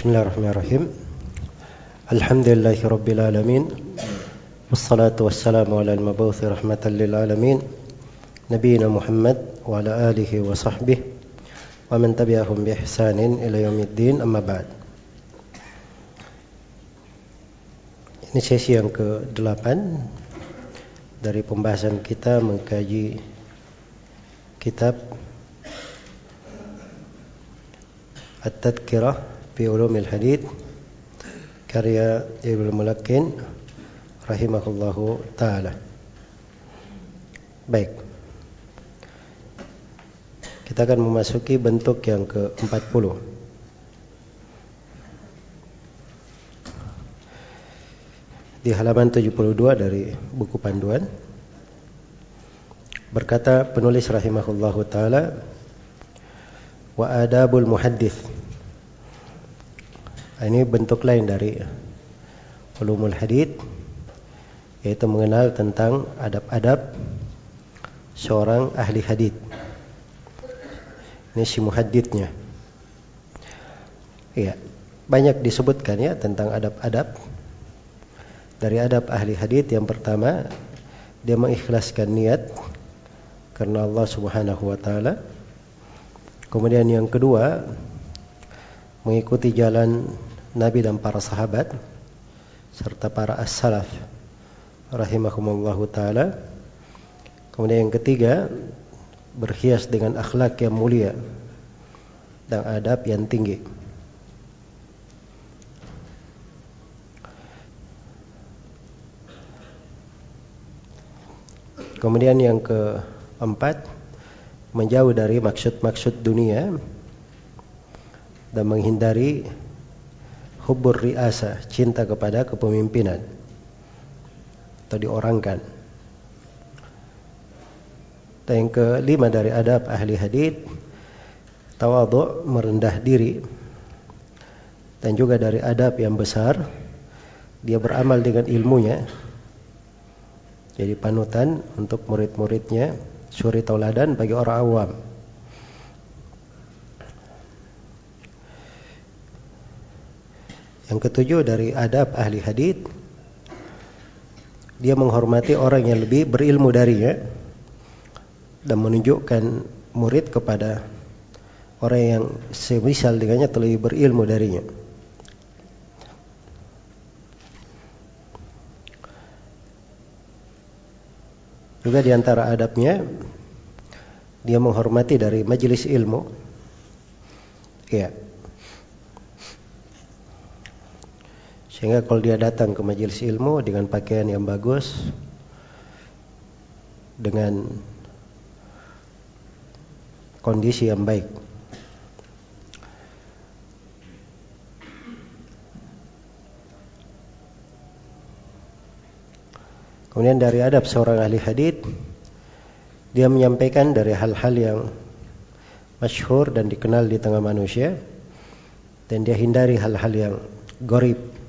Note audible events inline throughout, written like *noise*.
Bismillahirrahmanirrahim. Alhamdulillahi rabbil alamin. Wassalatu wassalamu ala al-mabawthi rahmatan lil alamin. Nabiyyina Muhammad wa ala alihi wa sahbihi wa man tabi'ahum bi ihsanin ila yaumiddin amma ba'd. Ini sesi yang ke-8 dari pembahasan kita mengkaji kitab At-Tadkirah fi Ulumil Hadith karya Ibnu Mulakin rahimahullahu taala. Baik. Kita akan memasuki bentuk yang ke-40. di halaman 72 dari buku panduan berkata penulis rahimahullahu taala wa adabul muhaddis ini bentuk lain dari ulumul hadith yaitu mengenal tentang adab-adab seorang ahli hadith. Ini si muhaddithnya. Iya banyak disebutkan ya tentang adab-adab. Dari adab ahli hadith yang pertama dia mengikhlaskan niat karena Allah Subhanahu wa taala. Kemudian yang kedua mengikuti jalan Nabi dan para sahabat serta para as-salaf rahimahumullahu taala. Kemudian yang ketiga berhias dengan akhlak yang mulia dan adab yang tinggi. Kemudian yang keempat menjauh dari maksud-maksud dunia dan menghindari hubur riasa, cinta kepada kepemimpinan atau diorangkan. Dan yang kelima dari adab ahli hadith tawadhu merendah diri dan juga dari adab yang besar dia beramal dengan ilmunya jadi panutan untuk murid-muridnya, suri tauladan bagi orang awam. Yang ketujuh dari adab ahli hadith dia menghormati orang yang lebih berilmu darinya dan menunjukkan murid kepada orang yang semisal dengannya terlebih berilmu darinya. Juga di antara adabnya dia menghormati dari majelis ilmu. Ya. Sehingga kalau dia datang ke majelis ilmu dengan pakaian yang bagus dengan kondisi yang baik. Kemudian dari adab seorang ahli hadith dia menyampaikan dari hal-hal yang masyhur dan dikenal di tengah manusia dan dia hindari hal-hal yang gorib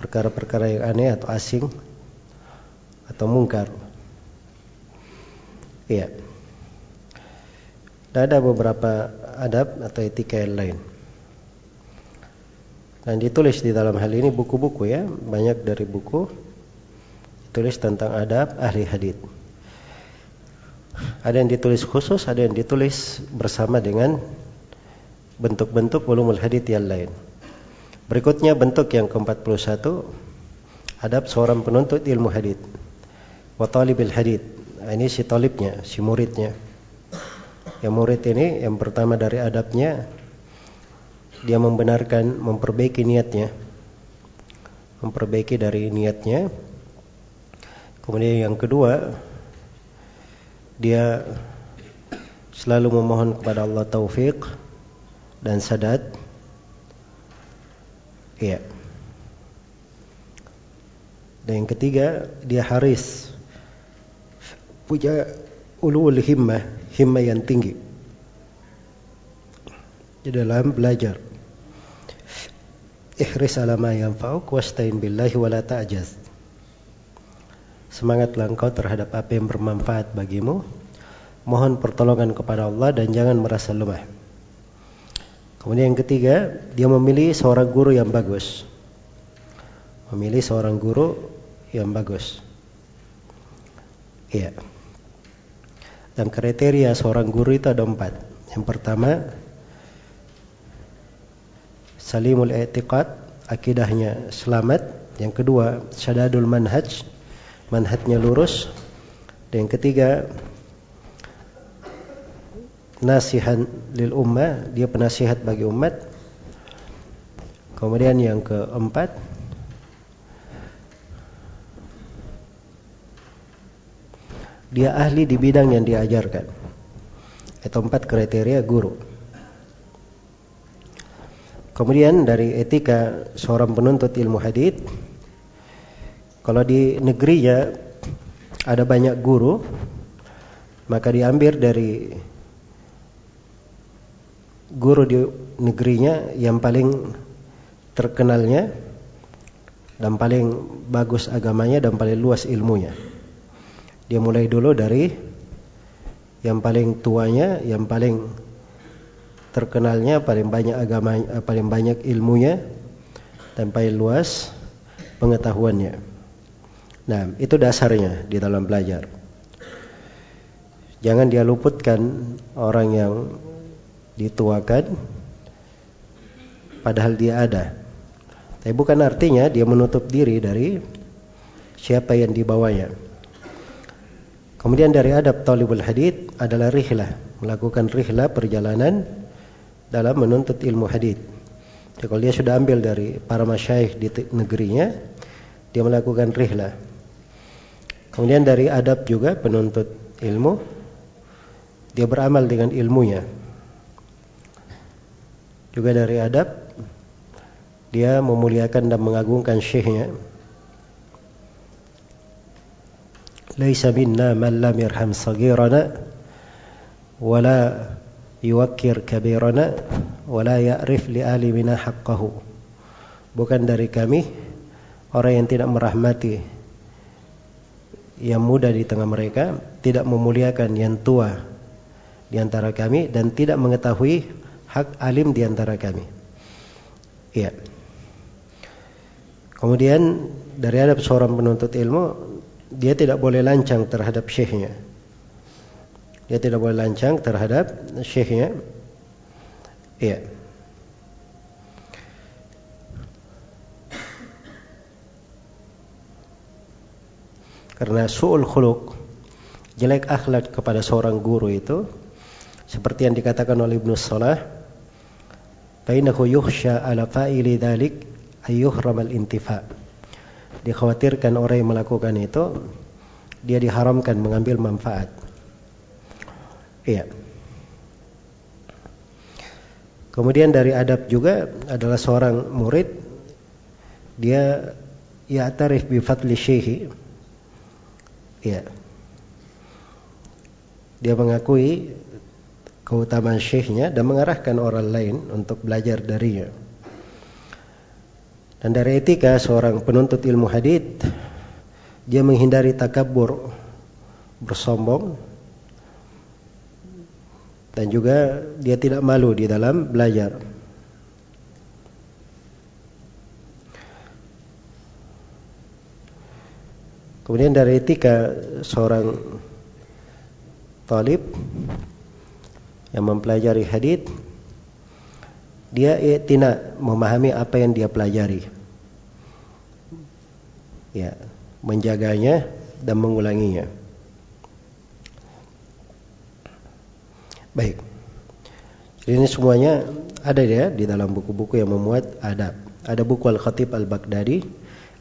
perkara-perkara yang aneh atau asing atau mungkar. Iya. Dan ada beberapa adab atau etika yang lain. Dan ditulis di dalam hal ini buku-buku ya, banyak dari buku tulis tentang adab ahli hadith. Ada yang ditulis khusus, ada yang ditulis bersama dengan bentuk-bentuk ulumul hadith yang lain. Berikutnya bentuk yang ke-41 adab seorang penuntut ilmu hadith. Wa talibil hadith. Nah, ini si talibnya, si muridnya. Yang murid ini yang pertama dari adabnya dia membenarkan memperbaiki niatnya. Memperbaiki dari niatnya Kemudian yang kedua dia selalu memohon kepada Allah taufik dan sadat. Iya. Dan yang ketiga dia haris punya ulul himmah, himmah yang tinggi di dalam belajar. Ihris ala ma yanfa'uk wasta'in billahi wa la ta'jaz. Semangatlah engkau terhadap apa yang bermanfaat bagimu. Mohon pertolongan kepada Allah dan jangan merasa lemah. Kemudian yang ketiga, dia memilih seorang guru yang bagus. Memilih seorang guru yang bagus. Iya. Dan kriteria seorang guru itu ada empat. Yang pertama, salimul i'tiqad, akidahnya selamat. Yang kedua, syadadul manhaj, manhajnya lurus. Dan yang ketiga, nasihan lil ummah, dia penasihat bagi umat. Kemudian yang keempat, dia ahli di bidang yang diajarkan. Itu empat kriteria guru. Kemudian dari etika seorang penuntut ilmu hadith, kalau di negerinya ada banyak guru, maka diambil dari guru di negerinya yang paling terkenalnya dan paling bagus agamanya dan paling luas ilmunya. Dia mulai dulu dari yang paling tuanya, yang paling terkenalnya, paling banyak agama, eh, paling banyak ilmunya dan paling luas pengetahuannya. Nah, itu dasarnya di dalam belajar. Jangan dia luputkan orang yang dituakan padahal dia ada. Tapi bukan artinya dia menutup diri dari siapa yang dibawanya. Kemudian dari adab talibul hadith adalah rihlah, melakukan rihlah perjalanan dalam menuntut ilmu hadith. Jadi kalau dia sudah ambil dari para masyayikh di negerinya, dia melakukan rihlah. Kemudian dari adab juga penuntut ilmu, dia beramal dengan ilmunya. Juga dari adab dia memuliakan dan mengagungkan syekhnya. Laisa minna man lam yarham saghirana wala yuwakkir kabirana wala ya'rif li alimina haqqahu. Bukan dari kami orang yang tidak merahmati yang muda di tengah mereka, tidak memuliakan yang tua di antara kami dan tidak mengetahui hak alim di antara kami. Iya. Kemudian dari adab seorang penuntut ilmu, dia tidak boleh lancang terhadap syekhnya. Dia tidak boleh lancang terhadap syekhnya. Iya. Karena su'ul khuluq, jelek akhlak kepada seorang guru itu seperti yang dikatakan oleh Ibnu Salah Fainahu yuhsha ala fa'ili dhalik ayyuhramal intifa. Dikhawatirkan orang yang melakukan itu dia diharamkan mengambil manfaat. Iya. Kemudian dari adab juga adalah seorang murid dia ya tarif bi fadli syekhi. Iya. Dia mengakui keutamaan syekhnya dan mengarahkan orang lain untuk belajar darinya. Dan dari etika seorang penuntut ilmu hadith, dia menghindari takabur, bersombong, dan juga dia tidak malu di dalam belajar. Kemudian dari etika seorang talib yang mempelajari hadith dia tidak memahami apa yang dia pelajari. Ya, menjaganya dan mengulanginya. Baik. Jadi ini semuanya ada ya di dalam buku-buku yang memuat adab. Ada buku Al-Khatib Al-Baghdadi,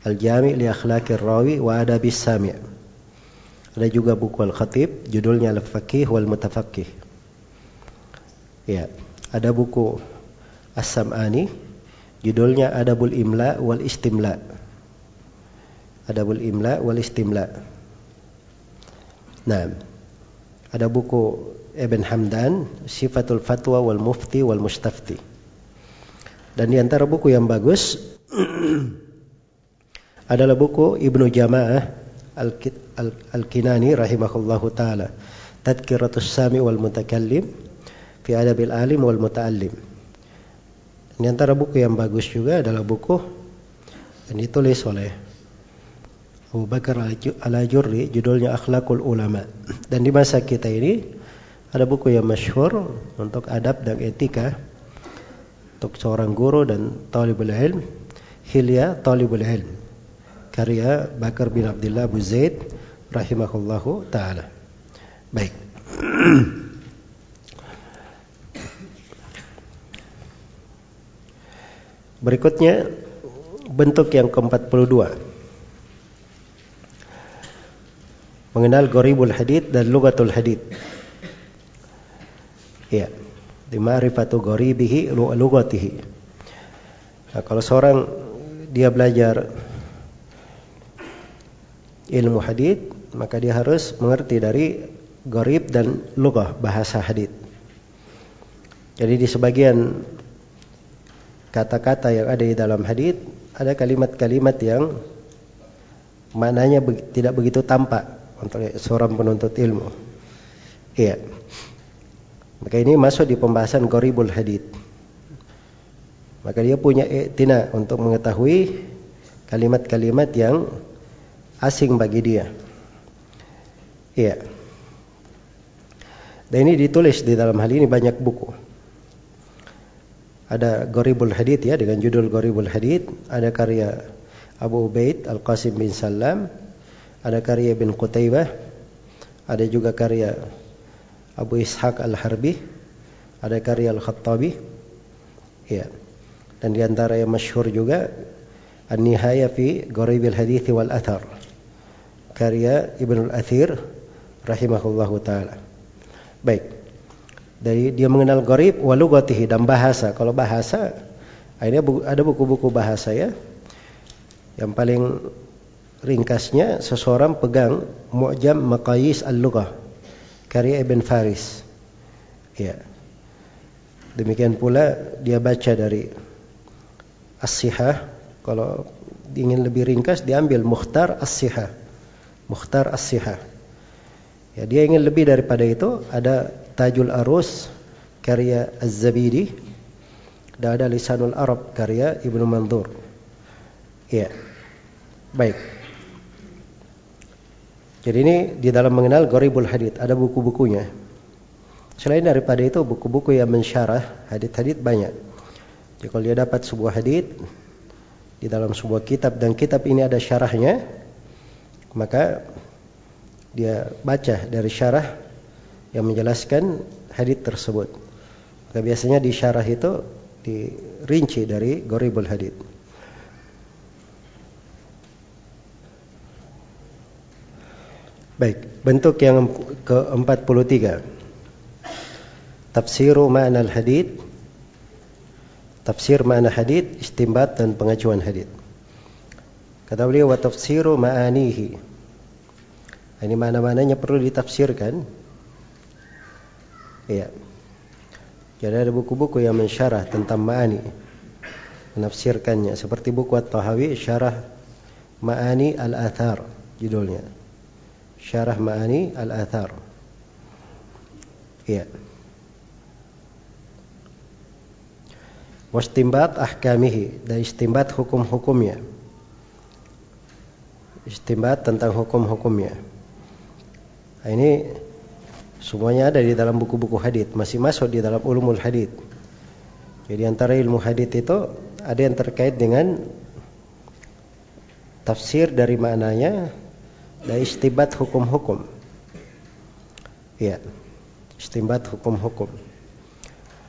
Al-Jami' li Akhlaqir Rawi wa Adabis Sami'. Ada juga buku Al-Khatib, judulnya Al-Faqih wal Mutafaqih. Ya, ada buku As-Sam'ani judulnya Adabul Imla wal Istimla. Adabul Imla wal Istimla. Nah, ada buku Ibn Hamdan Sifatul Fatwa wal Mufti wal Mustafti. Dan di antara buku yang bagus *clears throat* adalah buku Ibnu Jamaah Al-Kinani rahimahullahu taala. Tadkiratus Sami wal Mutakallim fi adabil alim wal muta'allim. Di antara buku yang bagus juga adalah buku yang ditulis oleh Abu Bakar Al-Ajurri judulnya Akhlakul Ulama. Dan di masa kita ini ada buku yang masyhur untuk adab dan etika untuk seorang guru dan talibul ilm Hilya Talibul Ilm karya Bakar bin Abdullah Abu Zaid rahimahullahu taala. Baik. *clears throat* Berikutnya bentuk yang ke-42. Mengenal goribul hadith dan lugatul hadith. Ya. Di ma'rifatu goribihi lugatihi. Nah, kalau seorang dia belajar ilmu hadith, maka dia harus mengerti dari gorib dan lugah bahasa hadith. Jadi di sebagian kata-kata yang ada di dalam hadis ada kalimat-kalimat yang maknanya be tidak begitu tampak untuk seorang penuntut ilmu. Iya. Maka ini masuk di pembahasan goribul hadith. Maka dia punya tina untuk mengetahui kalimat-kalimat yang asing bagi dia. Iya. Dan ini ditulis di dalam hal ini banyak buku ada Goribul Hadith ya dengan judul Goribul Hadith, ada karya Abu Ubaid Al-Qasim bin Salam, ada karya bin Qutaibah, ada juga karya Abu Ishaq Al-Harbi, ada karya Al-Khattabi. Ya. Dan di antara yang masyhur juga An-Nihaya fi Gharibil Hadith wal Athar. Karya Ibnu Al-Athir rahimahullahu taala. Baik. Dari dia mengenal gharib walugatihi dan bahasa. Kalau bahasa, akhirnya ada buku-buku bahasa ya. Yang paling ringkasnya seseorang pegang Mu'jam Maqayis Al-Lughah karya Ibn Faris. Ya. Demikian pula dia baca dari As-Sihah. Kalau ingin lebih ringkas diambil Mukhtar As-Sihah. Mukhtar As-Sihah. Ya, dia ingin lebih daripada itu ada Tajul Arus karya Az-Zabidi dan ada Lisanul Arab karya Ibnu Mandur. Ya. Baik. Jadi ini di dalam mengenal Gharibul Hadith ada buku-bukunya. Selain daripada itu buku-buku yang mensyarah hadith-hadith banyak. Jadi kalau dia dapat sebuah hadith di dalam sebuah kitab dan kitab ini ada syarahnya, maka dia baca dari syarah yang menjelaskan hadith tersebut. Maka biasanya di syarah itu dirinci dari Goribul Hadith. Baik, bentuk yang ke-43. Tafsiru ma'na al-hadith. Tafsir makna hadith, istimbat dan pengajuan hadith. Kata beliau wa tafsiru ma'anihi. Ini mana-mananya perlu ditafsirkan Iya. Jadi ada buku-buku yang mensyarah tentang ma'ani. Menafsirkannya. Seperti buku At-Tahawi, Syarah Ma'ani Al-Athar. Judulnya. Syarah Ma'ani Al-Athar. Iya. Wastimbat ahkamihi. Dan istimbat hukum-hukumnya. Istimbat tentang hukum-hukumnya. Nah, ini Semuanya ada di dalam buku-buku hadith, masih masuk di dalam ulumul hadith. Jadi antara ilmu hadith itu ada yang terkait dengan tafsir dari maknanya dan istibat hukum-hukum. Ya, istibat hukum-hukum.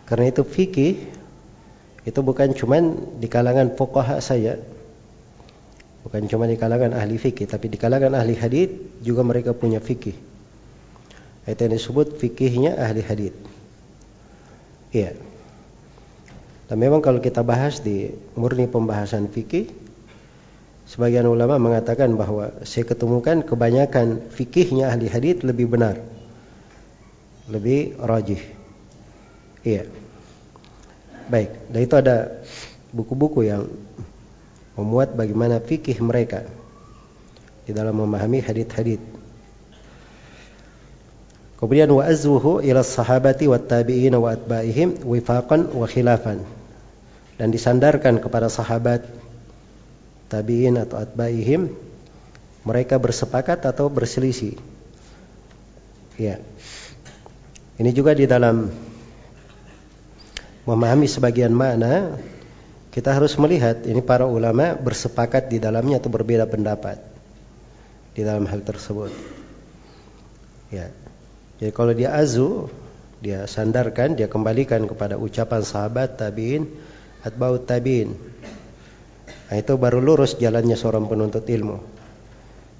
Karena itu fikih itu bukan cuman di kalangan fuqaha saja. Bukan cuma di kalangan ahli fikih, tapi di kalangan ahli hadith juga mereka punya fikih. Itu yang disebut fikihnya ahli hadith. Iya. Dan memang kalau kita bahas di murni pembahasan fikih, sebagian ulama mengatakan bahwa saya ketemukan kebanyakan fikihnya ahli hadith lebih benar. Lebih rajih. Iya. Baik, dan itu ada buku-buku yang memuat bagaimana fikih mereka di dalam memahami hadith-hadith. Kemudian wa azwuhu ila sahabati wa tabi'in wa atba'ihim wifaqan wa khilafan. dan disandarkan kepada sahabat tabi'in atau atba'ihim mereka bersepakat atau berselisih. Ya. Ini juga di dalam memahami sebagian makna kita harus melihat ini para ulama bersepakat di dalamnya atau berbeda pendapat di dalam hal tersebut. Ya jadi kalau dia azu dia sandarkan dia kembalikan kepada ucapan sahabat tabi'in atba'ut tabi'in. Nah, itu baru lurus jalannya seorang penuntut ilmu.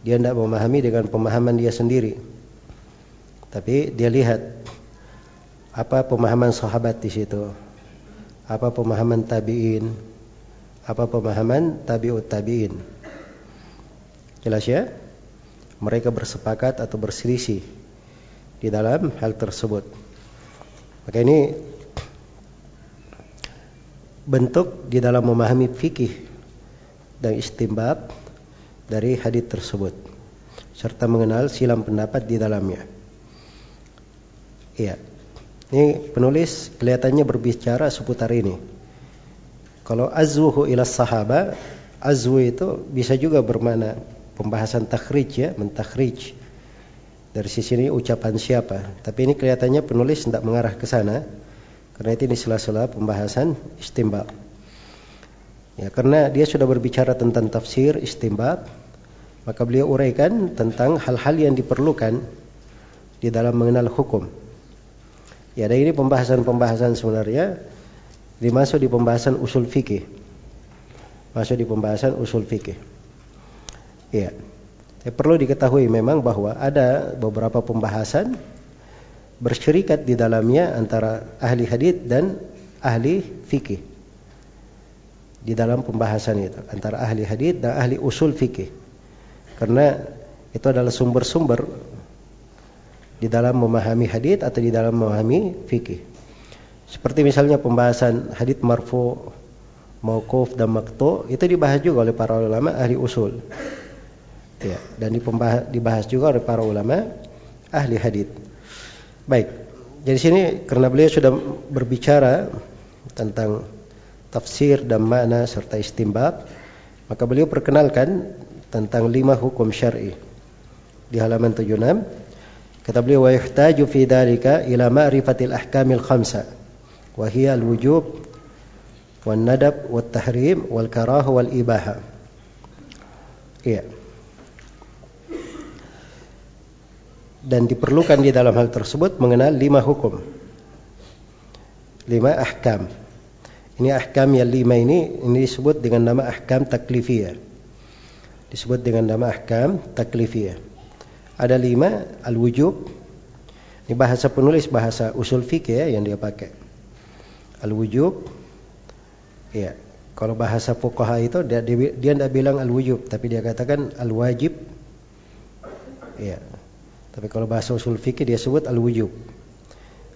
Dia tidak memahami dengan pemahaman dia sendiri. Tapi dia lihat apa pemahaman sahabat di situ. Apa pemahaman tabi'in. Apa pemahaman tabi'ut tabi'in. Jelas ya? Mereka bersepakat atau berselisih di dalam hal tersebut. Maka ini bentuk di dalam memahami fikih dan istimbab dari hadis tersebut serta mengenal silam pendapat di dalamnya. Iya. Ini penulis kelihatannya berbicara seputar ini. Kalau azwuhu ila sahaba, azwu itu bisa juga bermakna pembahasan takhrij ya, mentakhrij. Dari sisi ini ucapan siapa. Tapi ini kelihatannya penulis tidak mengarah ke sana karena itu di sela-sela pembahasan istimbat. Ya, karena dia sudah berbicara tentang tafsir istimbat, maka beliau uraikan tentang hal-hal yang diperlukan di dalam mengenal hukum. Ya, dan ini pembahasan-pembahasan sebenarnya dimasuk di pembahasan usul fikih. Masuk di pembahasan usul fikih. Ya. Ya, perlu diketahui memang bahwa ada beberapa pembahasan bersyirikat di dalamnya antara ahli hadith dan ahli fikih. Di dalam pembahasan itu antara ahli hadith dan ahli usul fikih. Karena itu adalah sumber-sumber di dalam memahami hadith atau di dalam memahami fikih. Seperti misalnya pembahasan hadith marfu mauquf dan maktu itu dibahas juga oleh para ulama ahli usul ya dan dibahas juga oleh para ulama ahli hadith Baik. Jadi sini karena beliau sudah berbicara tentang tafsir dan makna serta istimbat, maka beliau perkenalkan tentang lima hukum syar'i. Di halaman 76 kata beliau wa yuhtaju fi dhalika ila ma'rifatil ahkamil khamsa wa hiya al-wujub wan nadab wat tahrim wal karah wal ibaha. Iya. Dan diperlukan di dalam hal tersebut mengenal lima hukum. Lima ahkam. Ini ahkam yang lima ini ini disebut dengan nama ahkam taklifiyah. Disebut dengan nama ahkam taklifiyah. Ada lima al-wujub. Ini bahasa penulis bahasa usul fikih ya yang dia pakai. Al-wujub. Ya, kalau bahasa fuqaha itu dia dia tidak bilang al-wujub tapi dia katakan al-wajib. Ya, tapi kalau bahasa usul fikih dia sebut al-wujub.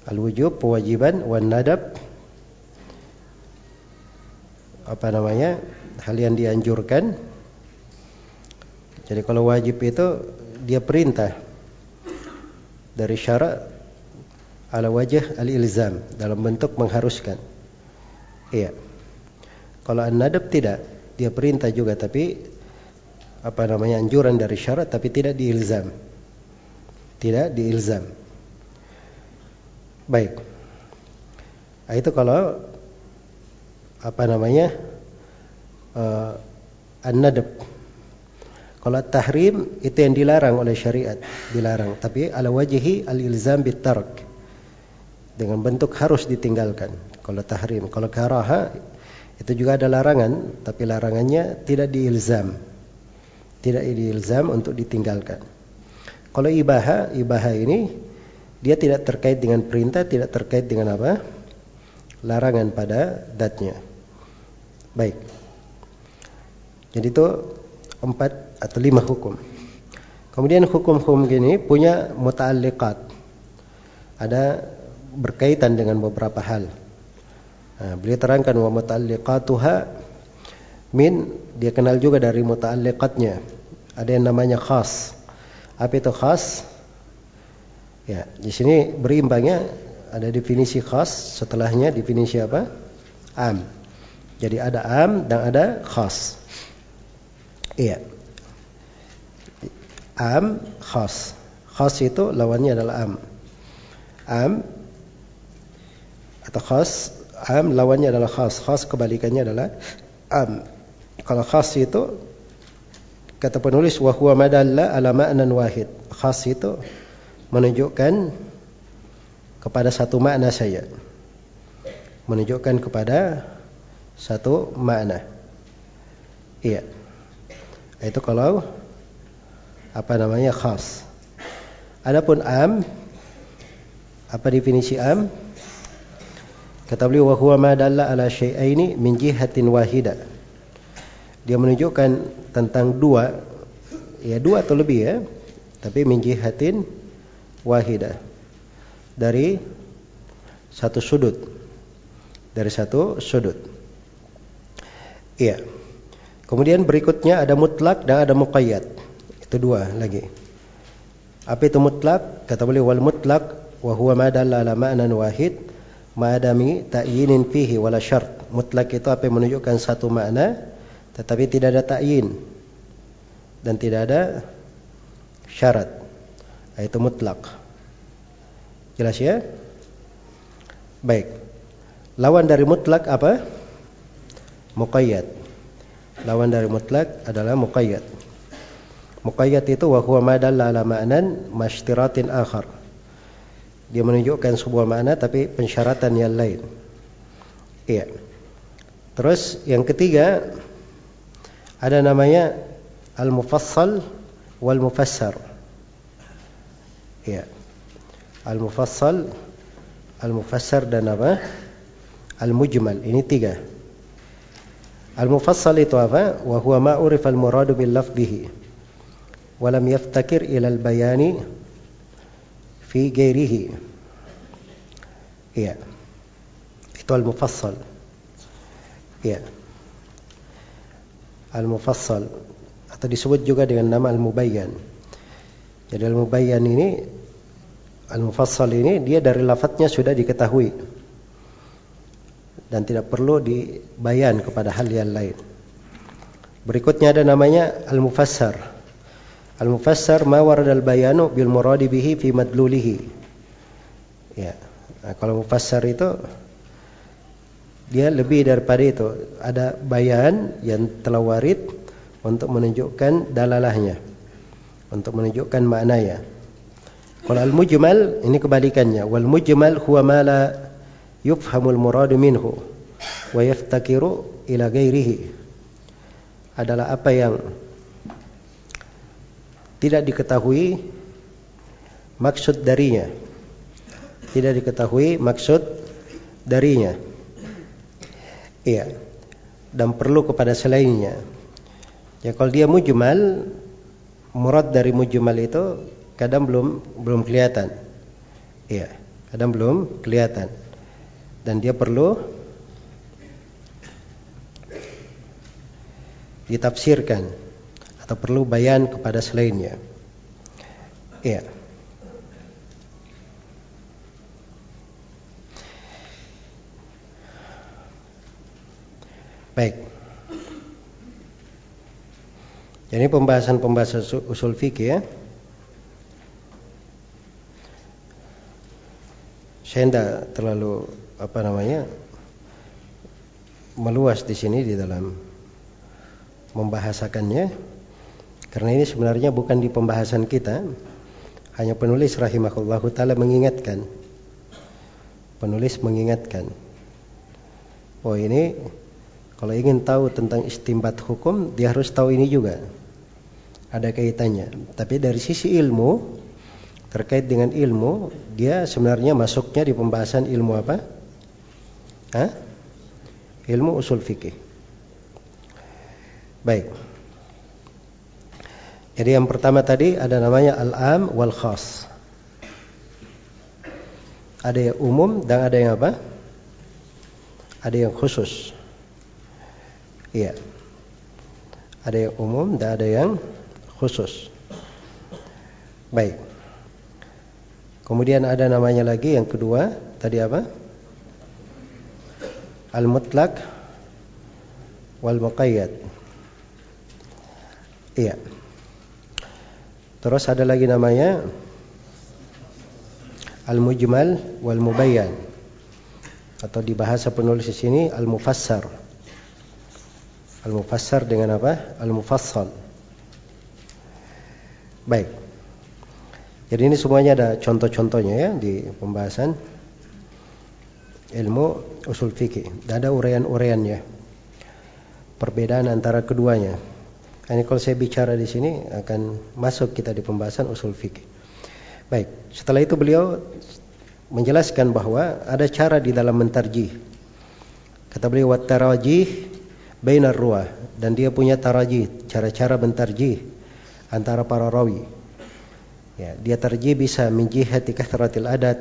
Al-wujub kewajiban wan nadab apa namanya? hal yang dianjurkan. Jadi kalau wajib itu dia perintah dari syarat ala wajah al-ilzam dalam bentuk mengharuskan. Iya. Kalau an-nadab tidak, dia perintah juga tapi apa namanya anjuran dari syarat tapi tidak diilzam tidak diilzam. Baik. Nah, itu kalau apa namanya? Uh, an-nadab. Kalau tahrim itu yang dilarang oleh syariat, dilarang. Tapi ala wajhi al-ilzam bitark. Dengan bentuk harus ditinggalkan. Kalau tahrim, kalau karaha itu juga ada larangan, tapi larangannya tidak diilzam. Tidak diilzam untuk ditinggalkan. Kalau ibaha, ibaha ini dia tidak terkait dengan perintah, tidak terkait dengan apa? Larangan pada datnya. Baik. Jadi itu empat atau lima hukum. Kemudian hukum-hukum gini punya muta'alliqat. Ada berkaitan dengan beberapa hal. Nah, beliau terangkan wa muta'alliqatuha min dia kenal juga dari muta'alliqatnya. Ada yang namanya khas. Apa itu khas? Ya, di sini berimbangnya ada definisi khas, setelahnya definisi apa? Am. Jadi ada am dan ada khas. Iya. Am, khas. Khas itu lawannya adalah am. Am atau khas, am lawannya adalah khas. Khas kebalikannya adalah am. Kalau khas itu kata penulis wa huwa madalla ala ma'nan wahid. Khas itu menunjukkan kepada satu makna saya. Menunjukkan kepada satu makna. Iya. Itu kalau apa namanya khas. Adapun am apa definisi am? Kata beliau wa huwa ma dalla ala syai'aini min jihatin wahida. Dia menunjukkan tentang dua ya dua atau lebih ya, tapi min jihatin wahida. Dari satu sudut. Dari satu sudut. Iya. Kemudian berikutnya ada mutlak dan ada muqayyad. Itu dua lagi. Apa itu mutlak? Kata beliau wal mutlak wa huwa ma dalla ma'nan wahid ma adami ta'yinin fihi wala syart. Mutlak itu apa yang menunjukkan satu makna tetapi tidak ada ta'yin dan tidak ada syarat. Itu mutlak. Jelas ya? Baik. Lawan dari mutlak apa? Muqayyad. Lawan dari mutlak adalah muqayyad. Muqayyad itu wa huwa ma ala ma'nan mashtiratin akhar. Dia menunjukkan sebuah makna tapi pensyaratan yang lain. Iya. Terus yang ketiga ada namanya al-mufassal wal mufassar. Iya. Al-mufassal, al-mufassar dan apa? Al-mujmal. Ini tiga. Al-mufassal itu apa? Wa huwa ma urifa al-muradu bil lafdhihi wa lam yaftakir ila al-bayani fi ghairihi. Iya. Itu al-mufassal. Iya. Al-mufassal atau disebut juga dengan nama al-mubayyan. Jadi al-mubayyan ini al-mufassal ini dia dari lafadznya sudah diketahui dan tidak perlu dibayan kepada hal yang lain. Berikutnya ada namanya al-mufassar. Al-mufassar ma warada al-bayanu bil muradi bihi fi madlulihi. Ya. Nah, kalau mufassar itu dia lebih daripada itu. Ada bayan yang telah warid untuk menunjukkan dalalahnya. Untuk menunjukkan maknanya. Kalau al-mujmal ini kebalikannya. Wal mujmal huwa ma la yufhamul muradu minhu wa yaftakiru ila ghairihi adalah apa yang tidak diketahui maksud darinya tidak diketahui maksud darinya iya dan perlu kepada selainnya ya kalau dia mujmal murad dari mujmal itu kadang belum belum kelihatan iya kadang belum kelihatan dan dia perlu ditafsirkan atau perlu bayan kepada selainnya. Iya. Baik. Jadi pembahasan-pembahasan usul fikih ya. Saya tidak terlalu apa namanya meluas di sini di dalam membahasakannya karena ini sebenarnya bukan di pembahasan kita hanya penulis rahimahullahu taala mengingatkan penulis mengingatkan oh ini kalau ingin tahu tentang istimbat hukum dia harus tahu ini juga ada kaitannya tapi dari sisi ilmu terkait dengan ilmu dia sebenarnya masuknya di pembahasan ilmu apa Hah? Ilmu usul fikih. Baik. Jadi yang pertama tadi ada namanya al-am wal khas. Ada yang umum dan ada yang apa? Ada yang khusus. Iya. Ada yang umum dan ada yang khusus. Baik. Kemudian ada namanya lagi yang kedua, tadi apa? al-mutlak wal muqayyad. Iya. Terus ada lagi namanya al-mujmal wal mubayyan. Atau di bahasa penulis di sini al-mufassar. Al-mufassar dengan apa? Al-mufassal. Baik. Jadi ini semuanya ada contoh-contohnya ya di pembahasan ilmu usul fikih. Dan ada urean-ureannya. Perbedaan antara keduanya. Ini kalau saya bicara di sini akan masuk kita di pembahasan usul fikih. Baik, setelah itu beliau menjelaskan bahwa ada cara di dalam mentarjih. Kata beliau wat tarajih bainar ruah dan dia punya tarajih, cara-cara mentarjih antara para rawi. Ya, dia tarjih bisa min jihati adat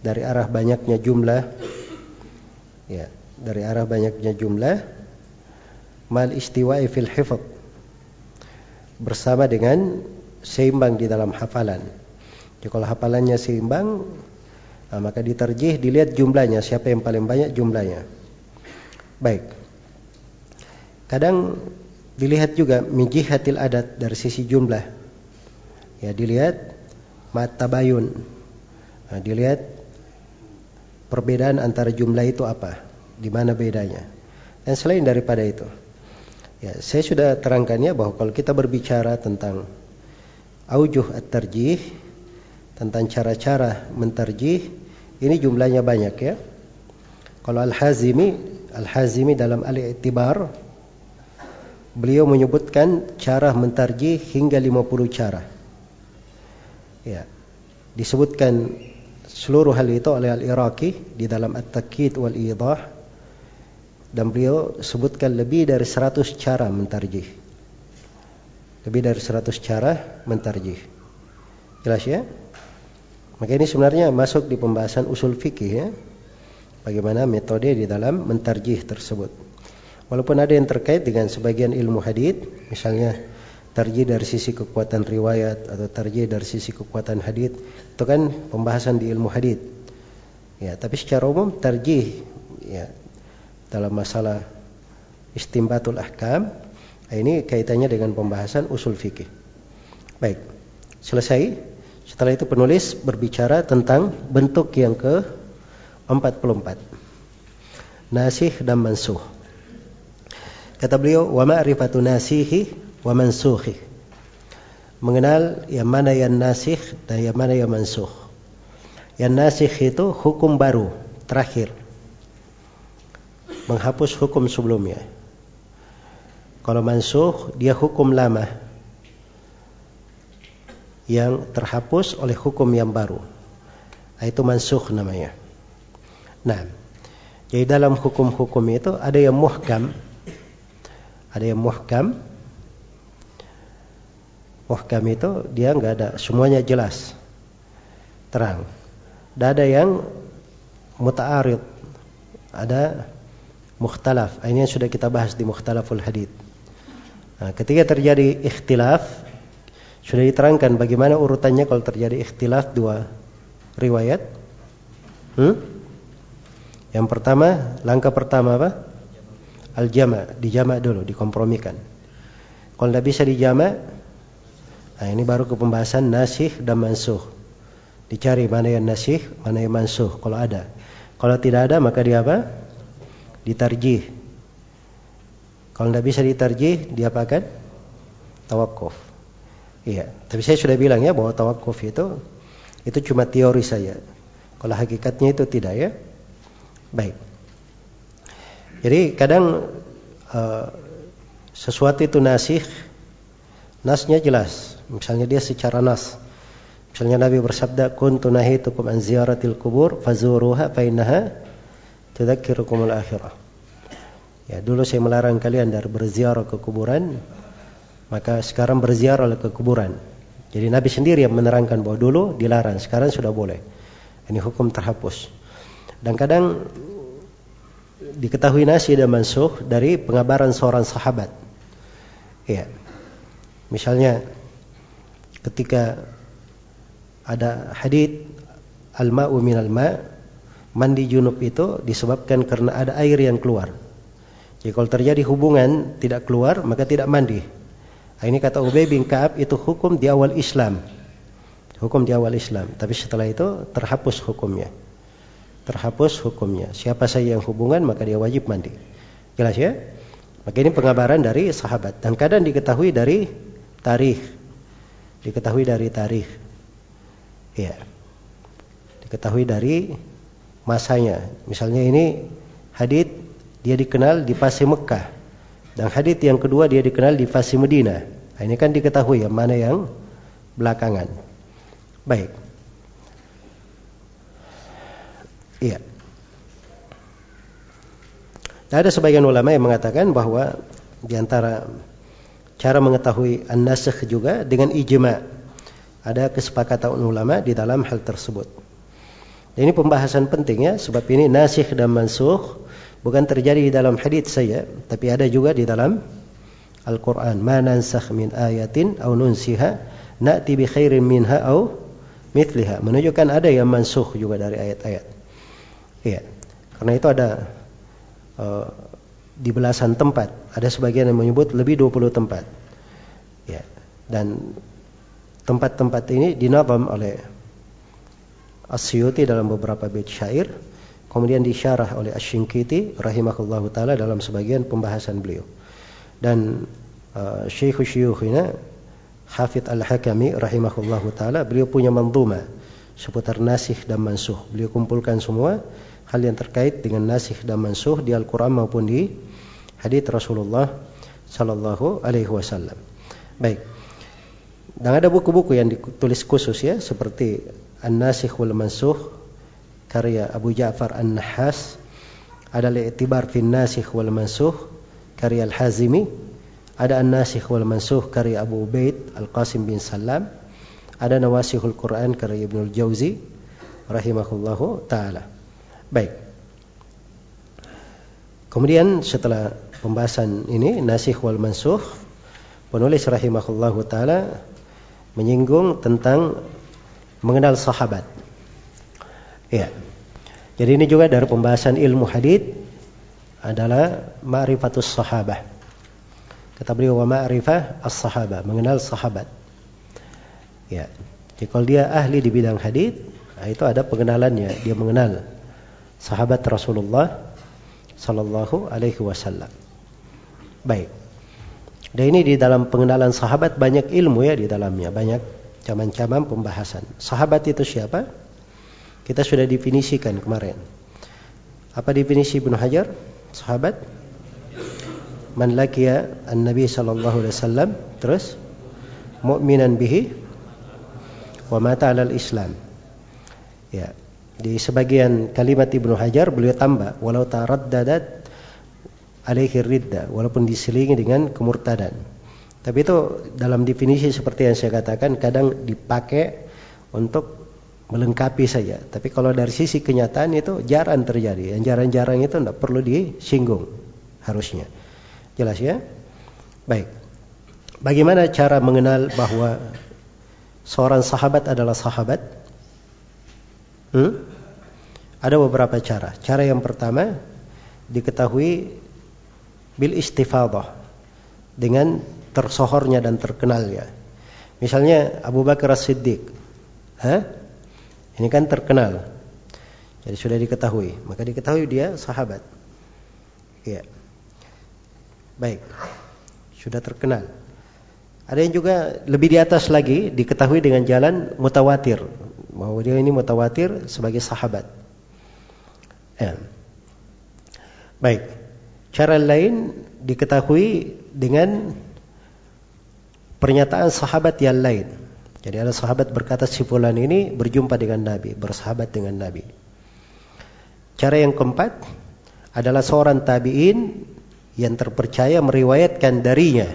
dari arah banyaknya jumlah. Ya, dari arah banyaknya jumlah mal istiwa'i fil hifdz bersama dengan seimbang di dalam hafalan. Jadi kalau hafalannya seimbang, nah, maka diterjih dilihat jumlahnya, siapa yang paling banyak jumlahnya. Baik. Kadang dilihat juga mijihatil adat dari sisi jumlah. Ya, dilihat mata bayun. Nah, dilihat perbedaan antara jumlah itu apa, di mana bedanya. Dan selain daripada itu, Ya, saya sudah terangkannya bahwa kalau kita berbicara tentang aujuh at-tarjih, tentang cara-cara mentarjih, ini jumlahnya banyak ya. Kalau Al-Hazimi, Al-Hazimi dalam Al-I'tibar beliau menyebutkan cara mentarjih hingga 50 cara. Ya. Disebutkan seluruh hal itu oleh Al-Iraqi di dalam At-Takkid wal Idah dan beliau sebutkan lebih dari 100 cara mentarjih. Lebih dari 100 cara mentarjih. Jelas ya? Maka ini sebenarnya masuk di pembahasan usul fikih ya. Bagaimana metode di dalam mentarjih tersebut. Walaupun ada yang terkait dengan sebagian ilmu hadith, misalnya tarjih dari sisi kekuatan riwayat atau tarjih dari sisi kekuatan hadith, itu kan pembahasan di ilmu hadith. Ya, tapi secara umum tarjih ya dalam masalah istimbatul ahkam ini kaitannya dengan pembahasan usul fikih. Baik, selesai. Setelah itu penulis berbicara tentang bentuk yang ke 44. Nasih dan mansuh. Kata beliau, wa ma'rifatu nasihi wa mansuhi. Mengenal yang mana yang nasih dan yang mana yang mansuh. Yang nasih itu hukum baru, terakhir menghapus hukum sebelumnya. Kalau mansuh dia hukum lama yang terhapus oleh hukum yang baru. Nah, itu mansuh namanya. Nah, jadi dalam hukum-hukum itu ada yang muhkam, ada yang muhkam. Muhkam itu dia nggak ada, semuanya jelas, terang. Dan ada yang muta'arid, ada mukhtalaf. Ini yang sudah kita bahas di mukhtalaful hadith. Nah, ketika terjadi ikhtilaf, sudah diterangkan bagaimana urutannya kalau terjadi ikhtilaf dua riwayat. Hmm? Yang pertama, langkah pertama apa? Al-jama, dijama dulu, dikompromikan. Kalau tidak bisa dijama, nah ini baru ke pembahasan nasih dan mansuh. Dicari mana yang nasih, mana yang mansuh kalau ada. Kalau tidak ada maka dia apa? ditarjih. Kalau tidak bisa ditarjih, diapakan? Tawakuf. Iya, tapi saya sudah bilang ya bahwa tawakuf itu itu cuma teori saja. Kalau hakikatnya itu tidak ya. Baik. Jadi kadang uh, sesuatu itu nasih, nasnya jelas. Misalnya dia secara nas. Misalnya Nabi bersabda, "Kuntu nahitukum an ziyaratil kubur fazuruha fa innaha tudzakirukumul akhirah. Ya, dulu saya melarang kalian dari berziarah ke kuburan, maka sekarang berziarah ke kuburan. Jadi Nabi sendiri yang menerangkan bahwa dulu dilarang, sekarang sudah boleh. Ini hukum terhapus. Dan kadang diketahui nasi dan mansuh dari pengabaran seorang sahabat. Ya. Misalnya ketika ada hadith al-ma'u minal ma' mandi junub itu disebabkan karena ada air yang keluar. Jadi kalau terjadi hubungan tidak keluar maka tidak mandi. Nah, ini kata Ubay bin Ka'ab itu hukum di awal Islam. Hukum di awal Islam. Tapi setelah itu terhapus hukumnya. Terhapus hukumnya. Siapa saja yang hubungan maka dia wajib mandi. Jelas ya? Maka ini pengabaran dari sahabat. Dan kadang diketahui dari tarikh. Diketahui dari tarikh. Ya. Diketahui dari masanya. Misalnya ini hadith dia dikenal di fase Mekah. Dan hadith yang kedua dia dikenal di fase Medina. Nah, ini kan diketahui yang mana yang belakangan. Baik. Iya. Nah, ada sebagian ulama yang mengatakan bahwa di antara cara mengetahui an-nasikh juga dengan ijma. Ada kesepakatan ulama di dalam hal tersebut. Ini pembahasan penting ya, sebab ini nasikh dan mansukh bukan terjadi di dalam hadis saya, tapi ada juga di dalam Al-Qur'an. Ma nansakh min ayatin aw nunsiha na'ti bi khairin minha aw mithliha. Menunjukkan ada yang mansukh juga dari ayat-ayat. Iya. Karena itu ada uh, di belasan tempat. Ada sebagian yang menyebut lebih 20 tempat. Ya. Dan tempat-tempat ini dinabam oleh Asyuti dalam beberapa bait syair, kemudian disyarah oleh Asy-Syinkiti rahimahullahu taala dalam sebagian pembahasan beliau. Dan uh, Syekh Syuyukhina Hafid Al-Hakami rahimahullahu taala beliau punya manduma seputar nasih dan mansuh. Beliau kumpulkan semua hal yang terkait dengan nasih dan mansuh di Al-Qur'an maupun di hadits Rasulullah sallallahu alaihi wasallam. Baik. Dan ada buku-buku yang ditulis khusus ya seperti An-Nasikh wal Mansukh karya Abu Ja'far An-Nahas ada Al-I'tibar fi Nasikh wal Mansukh karya Al-Hazimi ada An-Nasikh wal Mansukh karya Abu Ubaid Al-Qasim bin Salam ada Nawasihul Quran karya Ibnu Al-Jauzi rahimahullahu taala baik kemudian setelah pembahasan ini Nasikh wal Mansukh penulis rahimahullahu taala menyinggung tentang mengenal sahabat. Ya. Jadi ini juga dari pembahasan ilmu hadith adalah ma'rifatus sahabah. Kata beliau wa ma'rifah as-sahabah, mengenal sahabat. Ya. Jadi kalau dia ahli di bidang hadith, nah itu ada pengenalannya, dia mengenal sahabat Rasulullah sallallahu alaihi wasallam. Baik. Dan ini di dalam pengenalan sahabat banyak ilmu ya di dalamnya, banyak Caman-caman pembahasan. Sahabat itu siapa? Kita sudah definisikan kemarin. Apa definisi Ibnu Hajar? Sahabat man laqiya an-nabi sallallahu alaihi wasallam terus mu'minan bihi wa mata 'alal islam. Ya. Di sebagian kalimat Ibnu Hajar beliau tambah walau taraddadat alaihi ridda walaupun diselingi dengan kemurtadan. Tapi itu dalam definisi seperti yang saya katakan kadang dipakai untuk melengkapi saja. Tapi kalau dari sisi kenyataan itu jarang terjadi. Yang jarang-jarang itu tidak perlu disinggung harusnya. Jelas ya? Baik. Bagaimana cara mengenal bahwa seorang sahabat adalah sahabat? Hmm? Ada beberapa cara. Cara yang pertama diketahui bil istifadah dengan tersohornya dan terkenalnya. Misalnya Abu Bakar As-Siddiq. Ini kan terkenal. Jadi sudah diketahui. Maka diketahui dia sahabat. Ya. Baik. Sudah terkenal. Ada yang juga lebih di atas lagi diketahui dengan jalan mutawatir. Bahwa dia ini mutawatir sebagai sahabat. Ya. Baik. Cara lain diketahui dengan pernyataan sahabat yang lain. Jadi ada sahabat berkata si fulan ini berjumpa dengan Nabi, bersahabat dengan Nabi. Cara yang keempat adalah seorang tabi'in yang terpercaya meriwayatkan darinya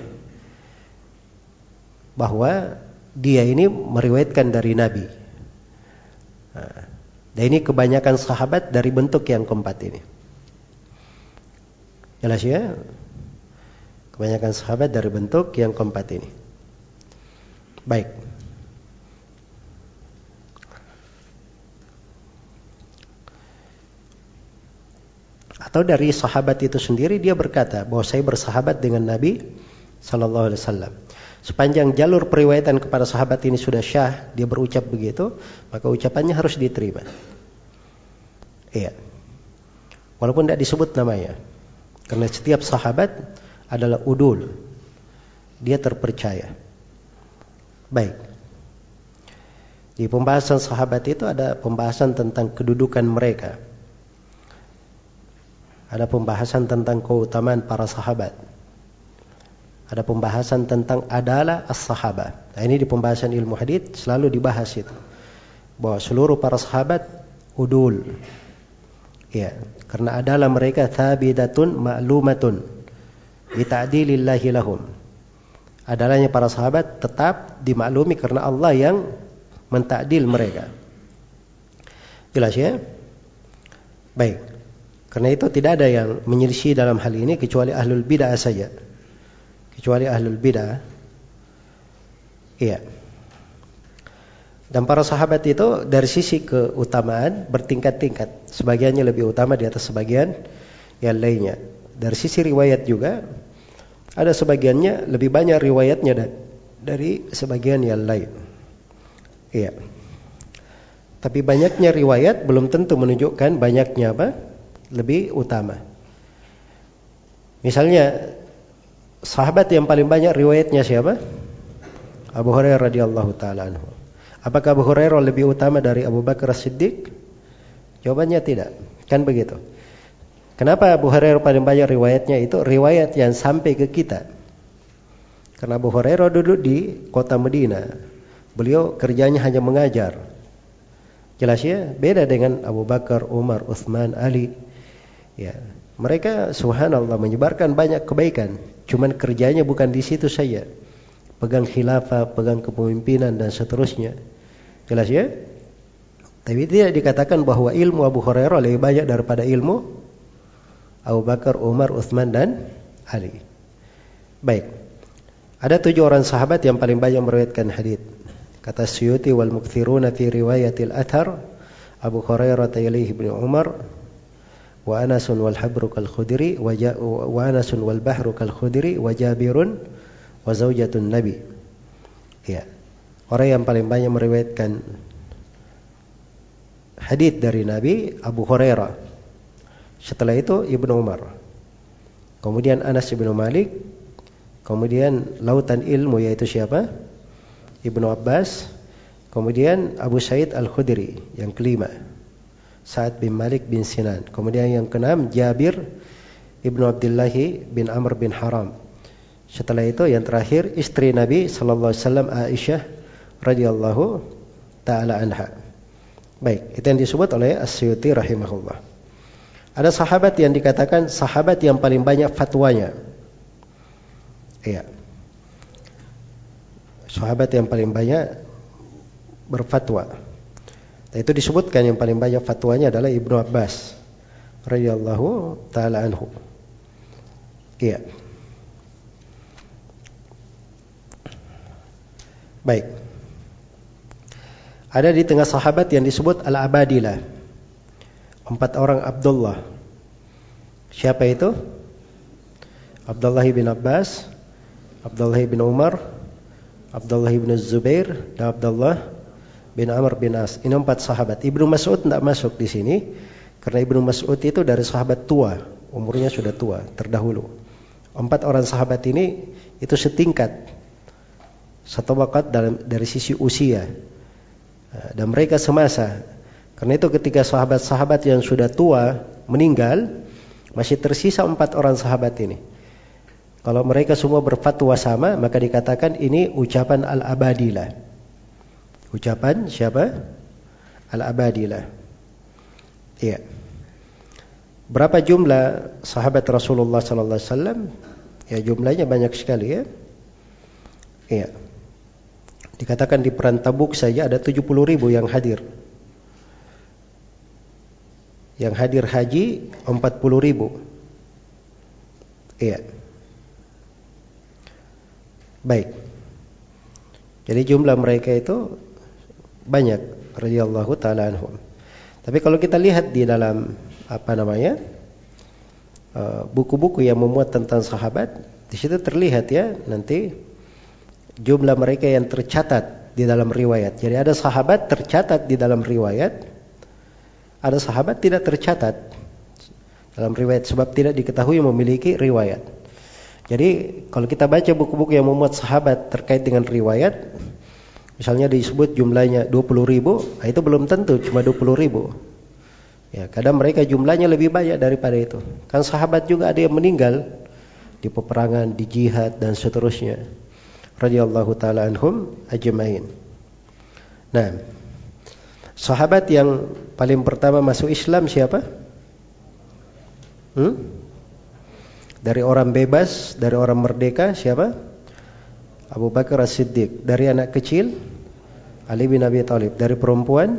bahwa dia ini meriwayatkan dari Nabi. Nah, dan ini kebanyakan sahabat dari bentuk yang keempat ini. Jelas ya? Kebanyakan sahabat dari bentuk yang keempat ini. Baik. Atau dari sahabat itu sendiri dia berkata bahwa saya bersahabat dengan Nabi Sallallahu Alaihi Wasallam. Sepanjang jalur periwayatan kepada sahabat ini sudah syah, dia berucap begitu, maka ucapannya harus diterima. Iya. Walaupun tidak disebut namanya. Karena setiap sahabat adalah udul. Dia terpercaya. Baik. Di pembahasan sahabat itu ada pembahasan tentang kedudukan mereka. Ada pembahasan tentang keutamaan para sahabat ada pembahasan tentang adalah as-sahabah. Nah, ini di pembahasan ilmu hadith selalu dibahas itu. Bahwa seluruh para sahabat udul. Ya, karena adalah mereka thabidatun ma'lumatun bita'dilillahi lahum. Adalahnya para sahabat tetap dimaklumi karena Allah yang mentakdil mereka. Jelas ya? Baik. Karena itu tidak ada yang menyelisih dalam hal ini kecuali ahlul bid'ah saja kecuali ahlul bidah. Iya. Dan para sahabat itu dari sisi keutamaan bertingkat-tingkat. Sebagiannya lebih utama di atas sebagian yang lainnya. Dari sisi riwayat juga ada sebagiannya lebih banyak riwayatnya dari sebagian yang lain. Iya. Tapi banyaknya riwayat belum tentu menunjukkan banyaknya apa? Lebih utama. Misalnya sahabat yang paling banyak riwayatnya siapa? Abu Hurairah radhiyallahu taala anhu. Apakah Abu Hurairah lebih utama dari Abu Bakar Siddiq? Jawabannya tidak. Kan begitu. Kenapa Abu Hurairah paling banyak riwayatnya itu riwayat yang sampai ke kita. Karena Abu Hurairah duduk di kota Medina. Beliau kerjanya hanya mengajar. Jelas ya, beda dengan Abu Bakar, Umar, Uthman, Ali. Ya, mereka subhanallah menyebarkan banyak kebaikan. Cuman kerjanya bukan di situ saja. Pegang khilafah, pegang kepemimpinan dan seterusnya. Jelas ya? Tapi tidak dikatakan bahwa ilmu Abu Hurairah lebih banyak daripada ilmu Abu Bakar, Umar, Uthman dan Ali. Baik. Ada tujuh orang sahabat yang paling banyak meriwayatkan hadis. Kata Suyuti wal mukthiruna fi riwayatil athar Abu Hurairah yalihi ibnu Umar wa Anasun wal habru kal khudri wa Anasun wal bahru kal khudri wa Jabirun wa zaujatun Nabi. Ya. Orang yang paling banyak meriwayatkan hadis dari Nabi Abu Hurairah. Setelah itu Ibnu Umar. Kemudian Anas bin Malik. Kemudian lautan ilmu yaitu siapa? Ibnu Abbas. Kemudian Abu Said Al-Khudri yang kelima. Sa'ad bin Malik bin Sinan. Kemudian yang keenam Jabir ibnu Abdullah bin Amr bin Haram. Setelah itu yang terakhir istri Nabi sallallahu alaihi wasallam Aisyah radhiyallahu taala anha. Baik, itu yang disebut oleh As-Suyuti rahimahullah. Ada sahabat yang dikatakan sahabat yang paling banyak fatwanya. Iya. Sahabat yang paling banyak berfatwa. Nah, itu disebutkan yang paling banyak fatwanya adalah Ibnu Abbas radhiyallahu taala anhu. Iya. Baik. Ada di tengah sahabat yang disebut Al-Abadilah. Empat orang Abdullah. Siapa itu? Abdullah bin Abbas, Abdullah bin Umar, Abdullah bin Zubair, dan Abdullah bin Amr bin As. Ini empat sahabat. Ibnu Mas'ud tidak masuk di sini karena Ibnu Mas'ud itu dari sahabat tua, umurnya sudah tua, terdahulu. Empat orang sahabat ini itu setingkat satu wakat dalam dari sisi usia dan mereka semasa. Karena itu ketika sahabat-sahabat yang sudah tua meninggal, masih tersisa empat orang sahabat ini. Kalau mereka semua berfatwa sama, maka dikatakan ini ucapan al-abadilah. Ucapan siapa? Al-Abadilah. Iya. Berapa jumlah sahabat Rasulullah sallallahu alaihi wasallam? Ya jumlahnya banyak sekali ya. Iya. Dikatakan di perang Tabuk saja ada 70 ribu yang hadir. Yang hadir haji 40 ribu. Iya. Baik. Jadi jumlah mereka itu banyak radhiyallahu taala anhum. Tapi kalau kita lihat di dalam apa namanya? eh, buku-buku yang memuat tentang sahabat, di situ terlihat ya nanti jumlah mereka yang tercatat di dalam riwayat. Jadi ada sahabat tercatat di dalam riwayat, ada sahabat tidak tercatat dalam riwayat sebab tidak diketahui memiliki riwayat. Jadi kalau kita baca buku-buku yang memuat sahabat terkait dengan riwayat, misalnya disebut jumlahnya 20 ribu, nah itu belum tentu cuma 20 ribu. Ya, kadang mereka jumlahnya lebih banyak daripada itu. Kan sahabat juga ada yang meninggal di peperangan, di jihad dan seterusnya. Radhiyallahu taala anhum ajmain. Nah, sahabat yang paling pertama masuk Islam siapa? Hmm? Dari orang bebas, dari orang merdeka siapa? Abu Bakar As-Siddiq. Dari anak kecil Ali bin Abi Thalib. Dari perempuan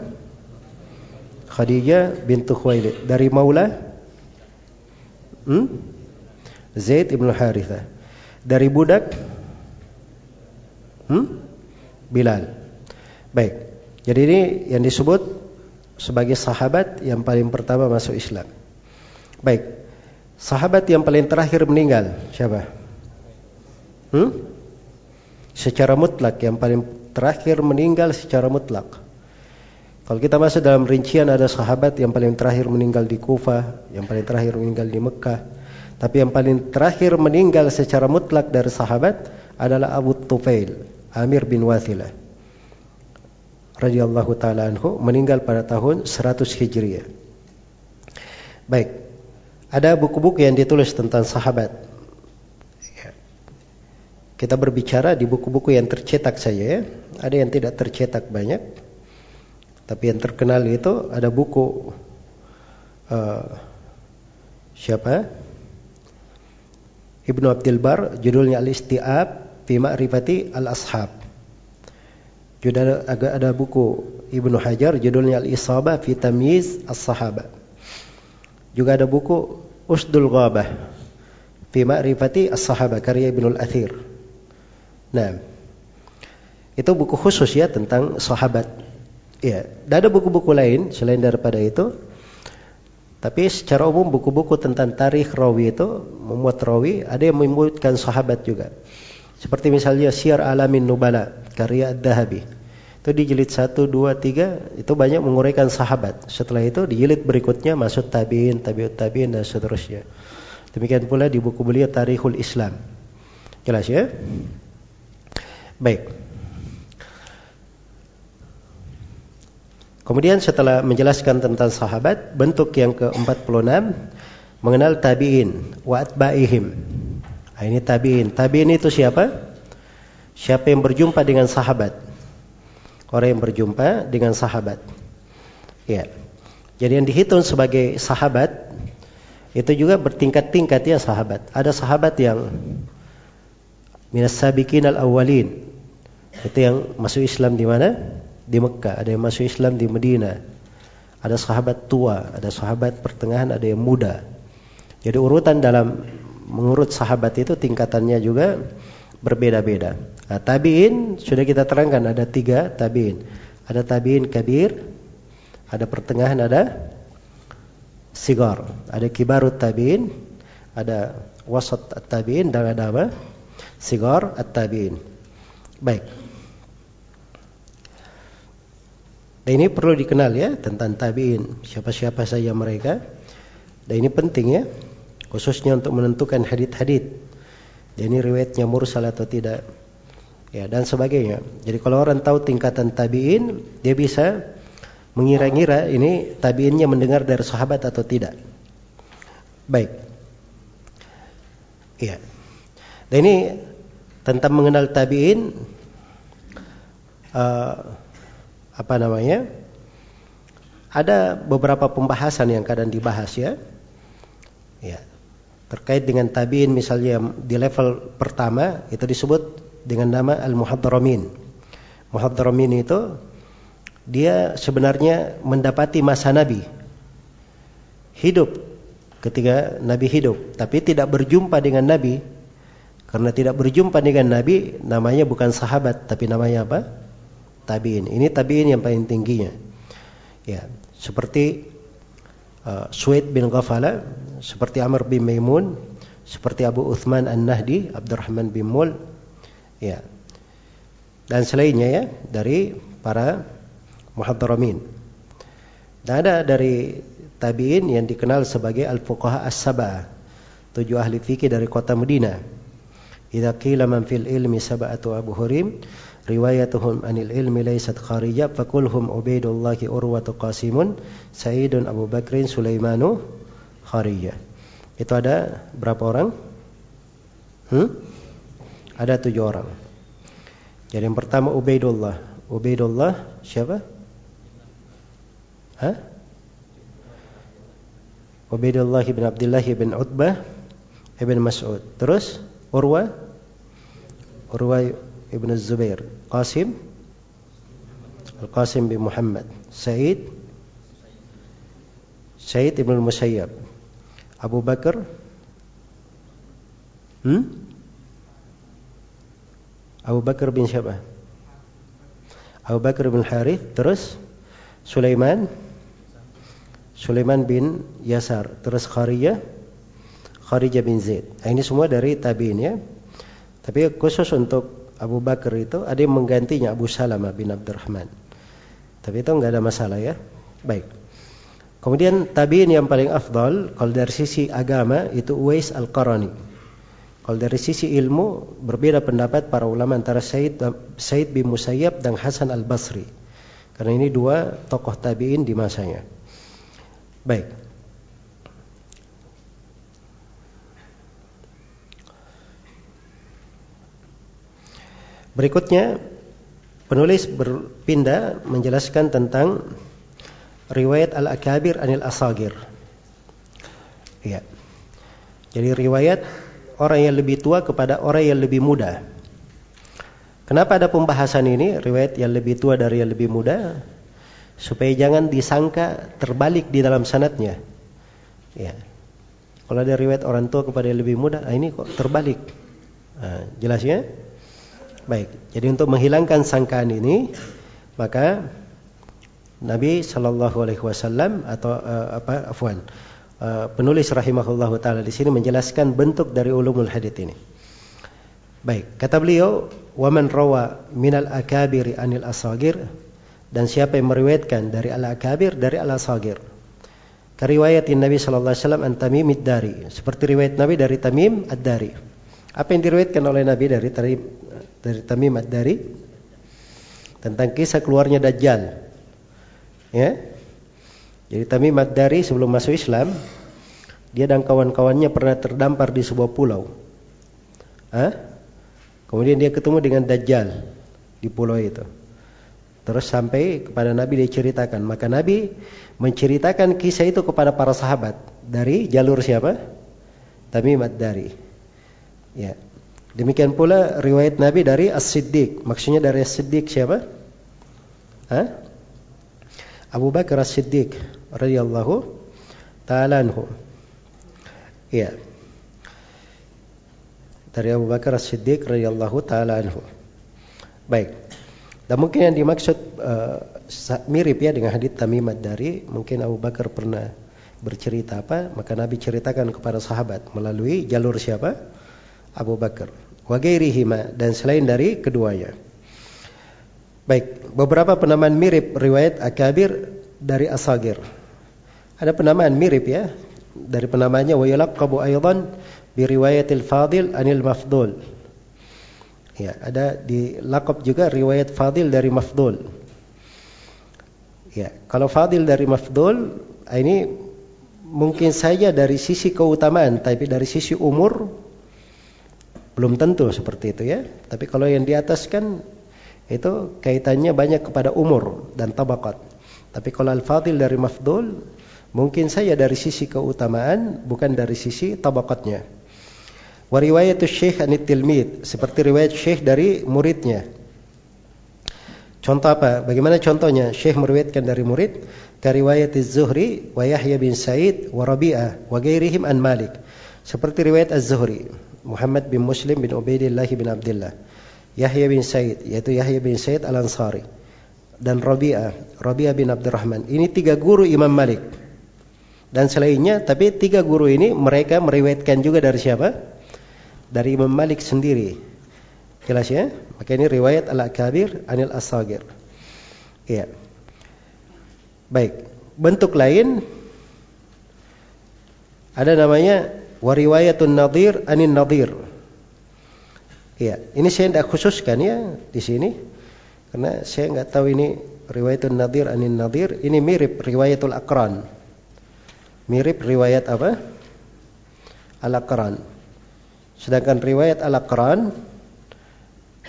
Khadijah bintu Khuwailid. Dari maula hmm? Zaid ibn Harithah. Dari budak hmm? Bilal. Baik. Jadi ini yang disebut sebagai sahabat yang paling pertama masuk Islam. Baik. Sahabat yang paling terakhir meninggal siapa? Hmm? Secara mutlak yang paling terakhir meninggal secara mutlak. Kalau kita masuk dalam rincian ada sahabat yang paling terakhir meninggal di Kufah, yang paling terakhir meninggal di Mekah. Tapi yang paling terakhir meninggal secara mutlak dari sahabat adalah Abu Tufail, Amir bin Wathilah. Radhiyallahu taala anhu meninggal pada tahun 100 Hijriah. Baik, ada buku-buku yang ditulis tentang sahabat. Kita berbicara di buku-buku yang tercetak saja ya. Ada yang tidak tercetak banyak. Tapi yang terkenal itu ada buku uh, siapa? Ibnu Abdul Bar, judulnya Al-Istiab fi Ma'rifati Al-Ashab. Juga ada, ada buku Ibnu Hajar, judulnya Al-Isabah fi Tamyiz As-Sahabah. Juga ada buku Usdul Ghabah fi ma'rifati as-sahabah karya Ibnu Al-Athir. Nah, itu buku khusus ya tentang sahabat. Ya, dan ada buku-buku lain selain daripada itu. Tapi secara umum buku-buku tentang tarikh rawi itu memuat rawi, ada yang menyebutkan sahabat juga. Seperti misalnya Syiar Alamin Nubala karya Ad-Dahabi. Itu di jilid 1, 2, 3 itu banyak menguraikan sahabat. Setelah itu di jilid berikutnya masuk tabiin, tabiut tabiin dan seterusnya. Demikian pula di buku beliau Tarikhul Islam. Jelas ya? Baik. Kemudian setelah menjelaskan tentang sahabat, bentuk yang ke-46 mengenal tabi'in wa atba'ihim. Nah, ini tabi'in. Tabi'in itu siapa? Siapa yang berjumpa dengan sahabat? orang yang berjumpa dengan sahabat. Ya. Jadi yang dihitung sebagai sahabat itu juga bertingkat-tingkat ya sahabat. Ada sahabat yang minas sabiqin al-awwalin. Itu yang masuk Islam di mana? Di Mekah. Ada yang masuk Islam di Medina. Ada sahabat tua, ada sahabat pertengahan, ada yang muda. Jadi urutan dalam mengurut sahabat itu tingkatannya juga berbeda-beda. Nah, tabiin sudah kita terangkan ada tiga tabiin. Ada tabiin kabir, ada pertengahan, ada sigar. Ada kibarut tabiin, ada wasat tabiin dan ada apa? Sigar at-tabiin. Baik. Dan ini perlu dikenal ya tentang tabiin, siapa-siapa saja mereka. Dan ini penting ya, khususnya untuk menentukan hadit-hadit ini riwayatnya mursal atau tidak. Ya, dan sebagainya. Jadi kalau orang tahu tingkatan tabi'in, dia bisa mengira-ngira ini tabi'innya mendengar dari sahabat atau tidak. Baik. Ya. Dan ini tentang mengenal tabi'in uh, apa namanya? Ada beberapa pembahasan yang kadang dibahas ya. Ya, terkait dengan tabiin misalnya di level pertama itu disebut dengan nama al-muhaddaramin. Muhaddaramin itu dia sebenarnya mendapati masa Nabi hidup ketika Nabi hidup tapi tidak berjumpa dengan Nabi karena tidak berjumpa dengan Nabi namanya bukan sahabat tapi namanya apa? tabiin. Ini tabiin yang paling tingginya. Ya, seperti uh, Suaid bin Ghafala, seperti Amr bin Maimun, seperti Abu Uthman An-Nahdi, Abdurrahman bin Mul, ya. Dan selainnya ya dari para muhaddaramin. Dan ada dari tabi'in yang dikenal sebagai al-fuqaha as-sab'ah, tujuh ahli fikih dari kota Medina. Idza qila man fil ilmi sab'atu abhurim riwayatuhum anil ilmi laysat kharija fakulhum Ubaidullah Urwatu Qasimun Saidun Abu Bakrin Sulaimanu kharija. Itu ada berapa orang? Hmm? Ada tujuh orang. Jadi yang pertama Ubaidullah. Ubaidullah siapa? Hah? Ubaidullah bin Abdullah bin Utbah ibn Mas'ud. Terus Urwa Urwa ibn Zubair. Qasim Al-Qasim bin Muhammad. Said Said ibn Musayyab. Abu Bakar hmm? Abu Bakar bin siapa? Abu Bakar bin Harith terus Sulaiman Sulaiman bin Yasar terus Kharijah Kharijah bin Zaid nah, ini semua dari tabiin ya tapi khusus untuk Abu Bakar itu ada yang menggantinya Abu Salamah bin Abdurrahman tapi itu nggak ada masalah ya baik Kemudian tabiin yang paling afdal kalau dari sisi agama itu Uwais Al-Qarani. Kalau dari sisi ilmu berbeda pendapat para ulama antara Said Said bin Musayyab dan Hasan Al-Basri. Karena ini dua tokoh tabiin di masanya. Baik. Berikutnya penulis berpindah menjelaskan tentang riwayat al-akabir anil asagir. Ya. Jadi riwayat orang yang lebih tua kepada orang yang lebih muda. Kenapa ada pembahasan ini riwayat yang lebih tua dari yang lebih muda? Supaya jangan disangka terbalik di dalam sanatnya. Ya. Kalau ada riwayat orang tua kepada yang lebih muda, ah ini kok terbalik. Nah, jelas ya? Baik. Jadi untuk menghilangkan sangkaan ini, maka Nabi Shallallahu Alaihi Wasallam atau uh, apa afwan uh, penulis rahimahullah taala di sini menjelaskan bentuk dari ulumul hadith ini. Baik, kata beliau, "Waman rawa minal akabiri anil asagir" dan siapa yang meriwayatkan dari al akabir dari al asagir. Keriwayat Nabi Shallallahu Alaihi Wasallam an Tamim dari seperti riwayat Nabi dari Tamim ad-Dari. Apa yang diriwayatkan oleh Nabi dari dari Tamim ad-Dari tentang kisah keluarnya Dajjal Ya. Jadi Tamim Ad-Dari sebelum masuk Islam, dia dan kawan-kawannya pernah terdampar di sebuah pulau. Hah? Kemudian dia ketemu dengan Dajjal di pulau itu. Terus sampai kepada Nabi dia ceritakan. Maka Nabi menceritakan kisah itu kepada para sahabat. Dari jalur siapa? Tamim Ad-Dari. Ya. Demikian pula riwayat Nabi dari As-Siddiq. Maksudnya dari As-Siddiq siapa? Abu Bakar As-Siddiq radhiyallahu taala anhu. Ya. Dari Abu Bakar As-Siddiq radhiyallahu taala anhu. Baik. Dan mungkin yang dimaksud uh, mirip ya dengan hadits Tamim dari mungkin Abu Bakar pernah bercerita apa, maka Nabi ceritakan kepada sahabat melalui jalur siapa? Abu Bakar. Wa dan selain dari keduanya. Baik, beberapa penamaan mirip riwayat akabir dari asagir. Ada penamaan mirip ya dari penamanya wa yalaqabu aidan bi riwayatil fadil anil mafdul. Ya, ada di lakab juga riwayat fadil dari mafdul. Ya, kalau fadil dari mafdul ini mungkin saja dari sisi keutamaan tapi dari sisi umur belum tentu seperti itu ya. Tapi kalau yang di atas kan itu kaitannya banyak kepada umur dan tabakat. Tapi kalau al-fadil dari mafdul, mungkin saya dari sisi keutamaan, bukan dari sisi tabakatnya. Wa riwayatul syekh anit tilmid, seperti riwayat syekh dari muridnya. Contoh apa? Bagaimana contohnya? Syekh meriwayatkan dari murid, riwayat Az-Zuhri wa Yahya bin Sa'id wa Rabi'ah wa an Malik. Seperti riwayat Az-Zuhri, Muhammad bin Muslim bin Ubaidillah bin Abdullah. Yahya bin Said yaitu Yahya bin Said Al-Ansari dan Rabi'ah, Rabi'ah bin Abdurrahman. Ini tiga guru Imam Malik. dan selainnya tapi tiga guru ini mereka meriwayatkan juga dari siapa dari Imam Malik sendiri jelas ya maka ini riwayat al-akabir anil asagir iya baik bentuk lain ada namanya wariwayatun nadir anin nadir iya ini saya tidak khususkan ya di sini karena saya nggak tahu ini riwayatun nadir anin nadir ini mirip riwayatul akran mirip riwayat apa? Al-Aqran. Sedangkan riwayat Al-Aqran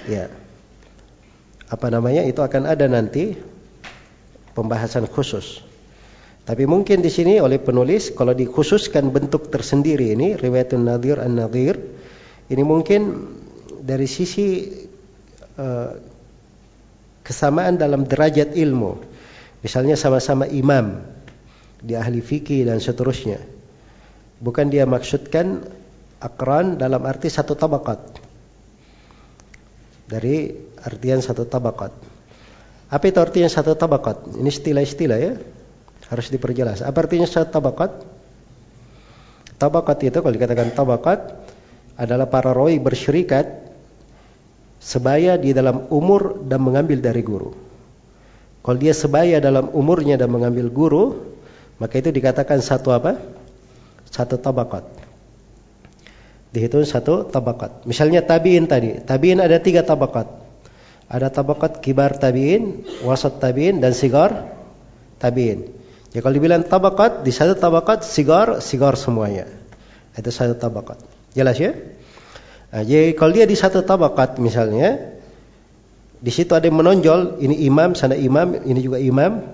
ya apa namanya itu akan ada nanti pembahasan khusus. Tapi mungkin di sini oleh penulis kalau dikhususkan bentuk tersendiri ini riwayatun nadir an-nadir ini mungkin dari sisi uh, kesamaan dalam derajat ilmu. Misalnya sama-sama imam di ahli fikih dan seterusnya. Bukan dia maksudkan akran dalam arti satu tabakat. Dari artian satu tabakat. Apa itu artinya satu tabakat? Ini istilah-istilah ya. Harus diperjelas. Apa artinya satu tabakat? Tabakat itu kalau dikatakan tabakat adalah para rawi bersyirikat sebaya di dalam umur dan mengambil dari guru. Kalau dia sebaya dalam umurnya dan mengambil guru, maka itu dikatakan satu apa? Satu tabakat. Dihitung satu tabakat. Misalnya tabiin tadi. Tabiin ada tiga tabakat. Ada tabakat kibar tabiin, wasat tabiin, dan sigar tabiin. Ya kalau dibilang tabakat, di satu tabakat sigar, sigar semuanya. Itu satu tabakat. Jelas ya? Nah, jadi kalau dia di satu tabakat misalnya, di situ ada yang menonjol, ini imam, sana imam, ini juga imam.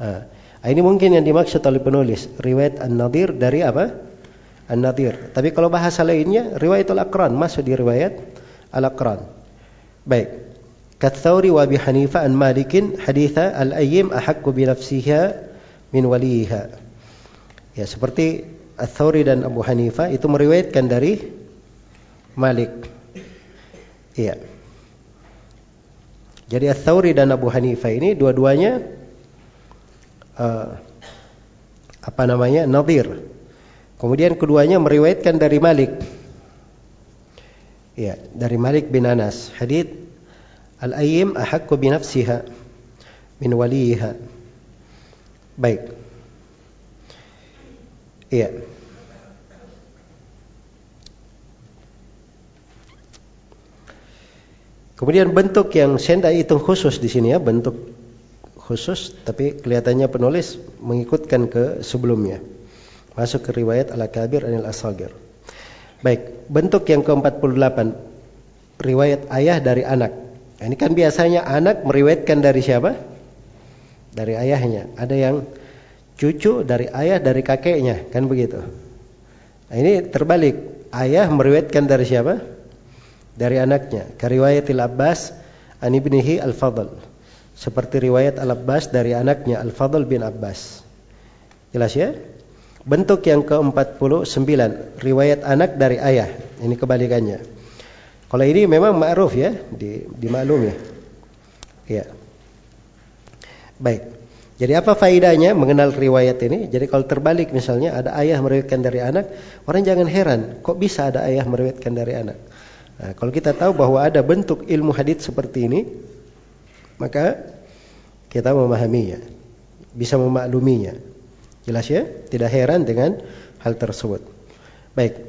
Nah, Ah, ini mungkin yang dimaksud oleh penulis riwayat An-Nadir dari apa? An-Nadir. Tapi kalau bahasa lainnya riwayat Al-Aqran masuk di riwayat Al-Aqran. Baik. Katsauri wa Abi Hanifah an Malikin haditha al-ayyim ahaqqu bi nafsiha min waliha. Ya, seperti Ats-Tsauri dan Abu Hanifah itu meriwayatkan dari Malik. Iya. Jadi Ats-Tsauri dan Abu Hanifah ini dua-duanya uh, apa namanya Nadir. Kemudian keduanya meriwayatkan dari Malik. Ya, dari Malik bin Anas. Hadith Al-ayyim ahaqqu bi nafsiha min waliha. Baik. Iya. Kemudian bentuk yang saya itu khusus di sini ya, bentuk khusus tapi kelihatannya penulis mengikutkan ke sebelumnya. Masuk ke riwayat Al-Kabir Anil Asagir. Baik, bentuk yang ke-48 riwayat ayah dari anak. Nah, ini kan biasanya anak meriwayatkan dari siapa? Dari ayahnya. Ada yang cucu dari ayah dari kakeknya, kan begitu. Nah, ini terbalik. Ayah meriwayatkan dari siapa? Dari anaknya. Kariwayatil Abbas an ibnihi Al-Fadl seperti riwayat Al-Abbas dari anaknya Al-Fadl bin Abbas. Jelas ya? Bentuk yang ke-49, riwayat anak dari ayah. Ini kebalikannya. Kalau ini memang ma'ruf ya, di dimaklumi. Ya. Baik. Jadi apa faidahnya mengenal riwayat ini? Jadi kalau terbalik misalnya ada ayah meriwayatkan dari anak, orang jangan heran, kok bisa ada ayah meriwayatkan dari anak? Nah, kalau kita tahu bahwa ada bentuk ilmu hadits seperti ini, maka kita memahaminya, bisa memakluminya. Jelas ya? Tidak heran dengan hal tersebut. Baik.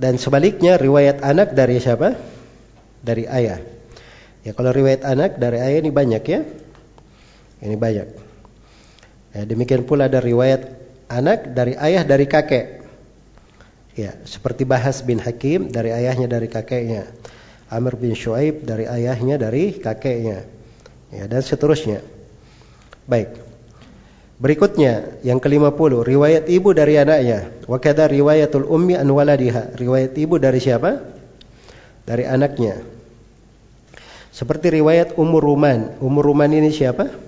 Dan sebaliknya riwayat anak dari siapa? Dari ayah. Ya kalau riwayat anak dari ayah ini banyak ya. Ini banyak. Ya, demikian pula ada riwayat anak dari ayah dari kakek. Ya, seperti Bahas bin Hakim dari ayahnya dari kakeknya. Amr bin Shu'aib dari ayahnya dari kakeknya. Ya, dan seterusnya. Baik. Berikutnya yang ke-50, riwayat ibu dari anaknya. Wa kadza riwayatul ummi an waladiha. Riwayat ibu dari siapa? Dari anaknya. Seperti riwayat Umur Ruman. Umur Ruman ini siapa?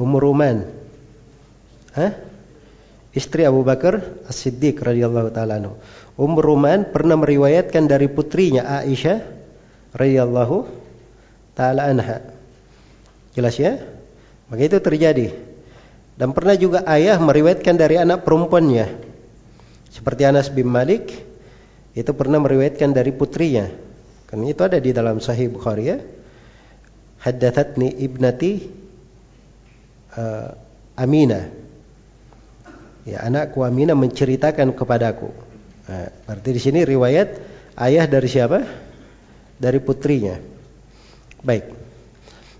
Umur Ruman. Hah? Istri Abu Bakar As-Siddiq radhiyallahu taala anhu. Ummu pernah meriwayatkan dari putrinya Aisyah radhiyallahu taala anha. Jelas ya? Maka itu terjadi Dan pernah juga ayah meriwayatkan dari anak perempuannya. Seperti Anas bin Malik itu pernah meriwayatkan dari putrinya. Kan itu ada di dalam Sahih Bukhari ya. Haddathatni ibnati uh, Aminah. Ya, anakku Aminah menceritakan kepadaku. Nah, berarti di sini riwayat ayah dari siapa? Dari putrinya. Baik.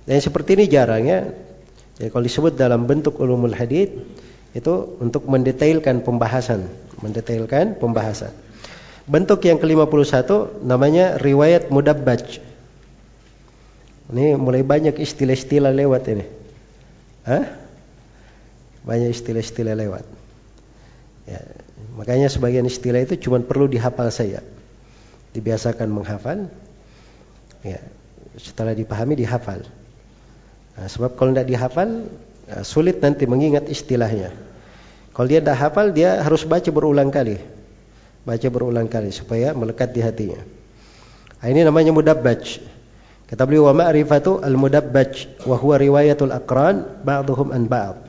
Dan seperti ini jarang ya. Jadi kalau disebut dalam bentuk ulumul hadith itu untuk mendetailkan pembahasan, mendetailkan pembahasan. Bentuk yang ke-51 namanya riwayat mudabbaj. Ini mulai banyak istilah-istilah lewat ini. Hah? Banyak istilah-istilah lewat. Ya, makanya sebagian istilah itu cuma perlu dihafal saja. Dibiasakan menghafal. Ya, setelah dipahami dihafal. Nah, sebab kalau tidak dihafal ya, sulit nanti mengingat istilahnya. Kalau dia tidak hafal dia harus baca berulang kali baca berulang kali supaya melekat di hatinya. Nah, ini namanya mudabbaj. Kata beliau wa ma'rifatu al-mudabbaj wa huwa riwayatul aqran ba'dhum an ba'd.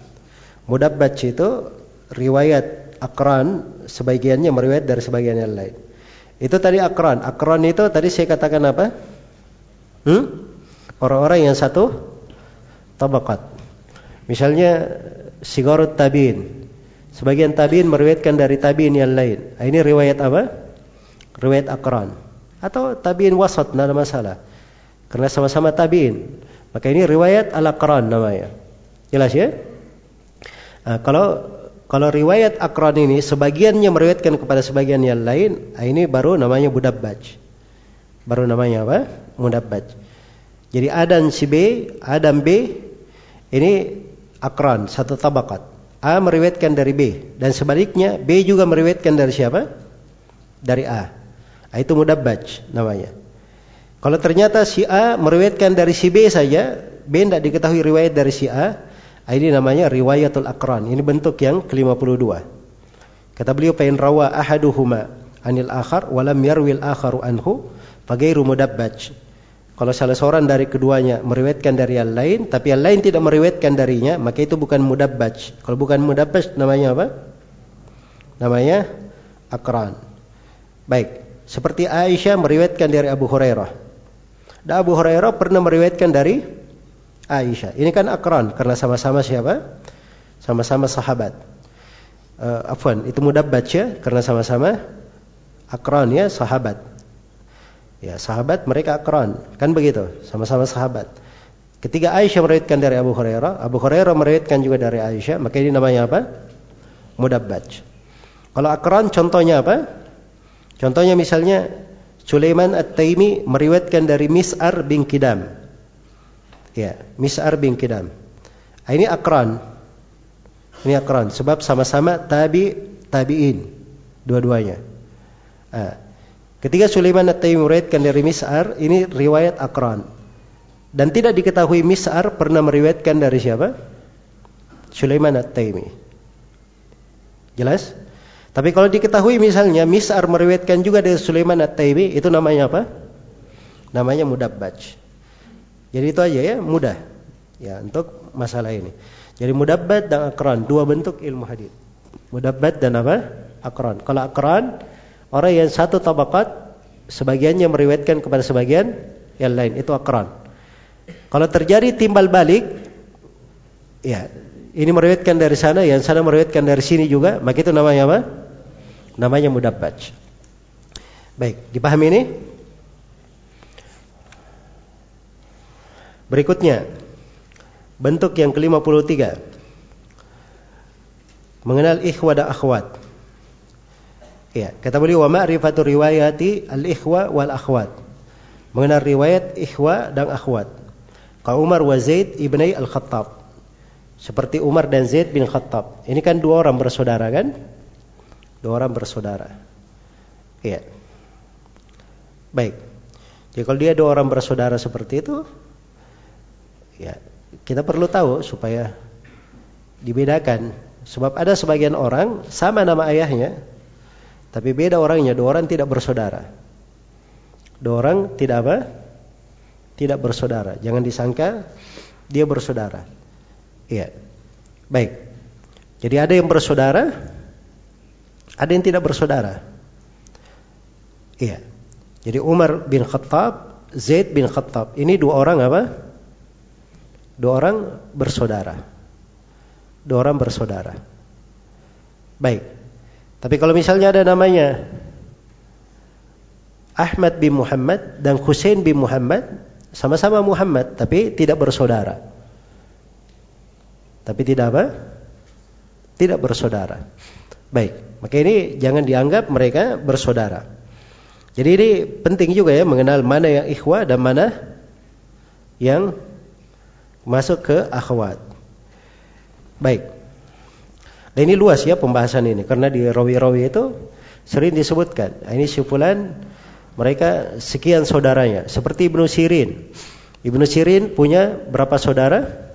Mudabbaj itu riwayat aqran sebagiannya meriwayat dari sebagian yang lain. Itu tadi aqran. Aqran itu tadi saya katakan apa? Hmm? Orang-orang yang satu tabaqat. Misalnya sigarut tabin. Sebagian tabiin meriwayatkan dari tabiin yang lain. Ini riwayat apa? Riwayat akran. Atau tabiin wasat, tidak ada masalah. Karena sama-sama tabiin. Maka ini riwayat al-akran namanya. Jelas ya? Nah, kalau kalau riwayat akran ini sebagiannya meriwayatkan kepada sebagian yang lain, ah, ini baru namanya mudabbaj. Baru namanya apa? Mudabbaj. Jadi A dan si B, A dan B ini akran, satu tabakat. A meriwayatkan dari B dan sebaliknya B juga meriwayatkan dari siapa? Dari A. Nah, itu mudabbaj namanya. Kalau ternyata si A meriwayatkan dari si B saja, B tidak diketahui riwayat dari si A, ini namanya riwayatul akran. Ini bentuk yang ke-52. Kata beliau, "Fa rawa ahaduhuma anil akhar walam yarwil akharu anhu, fagairu mudabbaj." Kalau salah seorang dari keduanya meriwayatkan dari yang lain, tapi yang lain tidak meriwayatkan darinya, maka itu bukan mudabbaj. Kalau bukan mudabbaj namanya apa? Namanya akran. Baik, seperti Aisyah meriwayatkan dari Abu Hurairah. Dan Abu Hurairah pernah meriwayatkan dari Aisyah. Ini kan akran karena sama-sama siapa? Sama-sama sahabat. Uh, afwan, itu mudabbaj ya karena sama-sama akran ya sahabat. Ya, sahabat mereka akran, kan begitu, sama-sama sahabat. Ketika Aisyah meriwayatkan dari Abu Hurairah, Abu Hurairah meriwayatkan juga dari Aisyah, maka ini namanya apa? Mudabbaj. Kalau akran contohnya apa? Contohnya misalnya Sulaiman At-Taimi meriwayatkan dari Mis'ar bin Kidam. Ya, Mis'ar bin Kidam. Ah, ini akran. Ini akran sebab sama-sama tabi tabiin dua-duanya. Ah, Ketika Sulaiman At-Taimi meriwayatkan dari Mis'ar, ini riwayat Akran. Dan tidak diketahui Mis'ar pernah meriwayatkan dari siapa? Sulaiman At-Taimi. Jelas? Tapi kalau diketahui misalnya Mis'ar meriwayatkan juga dari Sulaiman At-Taimi, itu namanya apa? Namanya mudabbaj. Jadi itu aja ya, mudah. Ya, untuk masalah ini. Jadi mudabbaj dan akran, dua bentuk ilmu hadis. Mudabbaj dan apa? Akran. Kalau akran Orang yang satu tabakat sebagiannya meriwayatkan kepada sebagian yang lain itu akran. Kalau terjadi timbal balik ya, ini meriwayatkan dari sana, yang sana meriwayatkan dari sini juga, maka itu namanya apa? Namanya mudabbaj. Baik, dipahami ini? Berikutnya, bentuk yang ke-53. Mengenal ikhwa dan akhwat. Ya, kata beliau wa ma'rifatu riwayati al-ikhwa wal akhwat. Mengenal riwayat ikhwa dan akhwat. Ka Umar wa Zaid ibni al-Khattab. Seperti Umar dan Zaid bin Khattab. Ini kan dua orang bersaudara kan? Dua orang bersaudara. Iya. Baik. Jadi kalau dia dua orang bersaudara seperti itu, ya kita perlu tahu supaya dibedakan. Sebab ada sebagian orang sama nama ayahnya, tapi beda orangnya, dua orang tidak bersaudara. Dua orang tidak apa? Tidak bersaudara. Jangan disangka dia bersaudara. Iya. Baik. Jadi ada yang bersaudara, ada yang tidak bersaudara. Iya. Jadi Umar bin Khattab, Zaid bin Khattab. Ini dua orang apa? Dua orang bersaudara. Dua orang bersaudara. Baik. Tapi kalau misalnya ada namanya Ahmad bin Muhammad dan Hussein bin Muhammad, sama-sama Muhammad tapi tidak bersaudara. Tapi tidak apa? Tidak bersaudara. Baik, maka ini jangan dianggap mereka bersaudara. Jadi ini penting juga ya mengenal mana yang ikhwah dan mana yang masuk ke akhwat. Baik. Dan ini luas ya pembahasan ini karena di rawi-rawi itu sering disebutkan. Nah, ini syukulan mereka sekian saudaranya seperti Ibnu Sirin. Ibnu Sirin punya berapa saudara?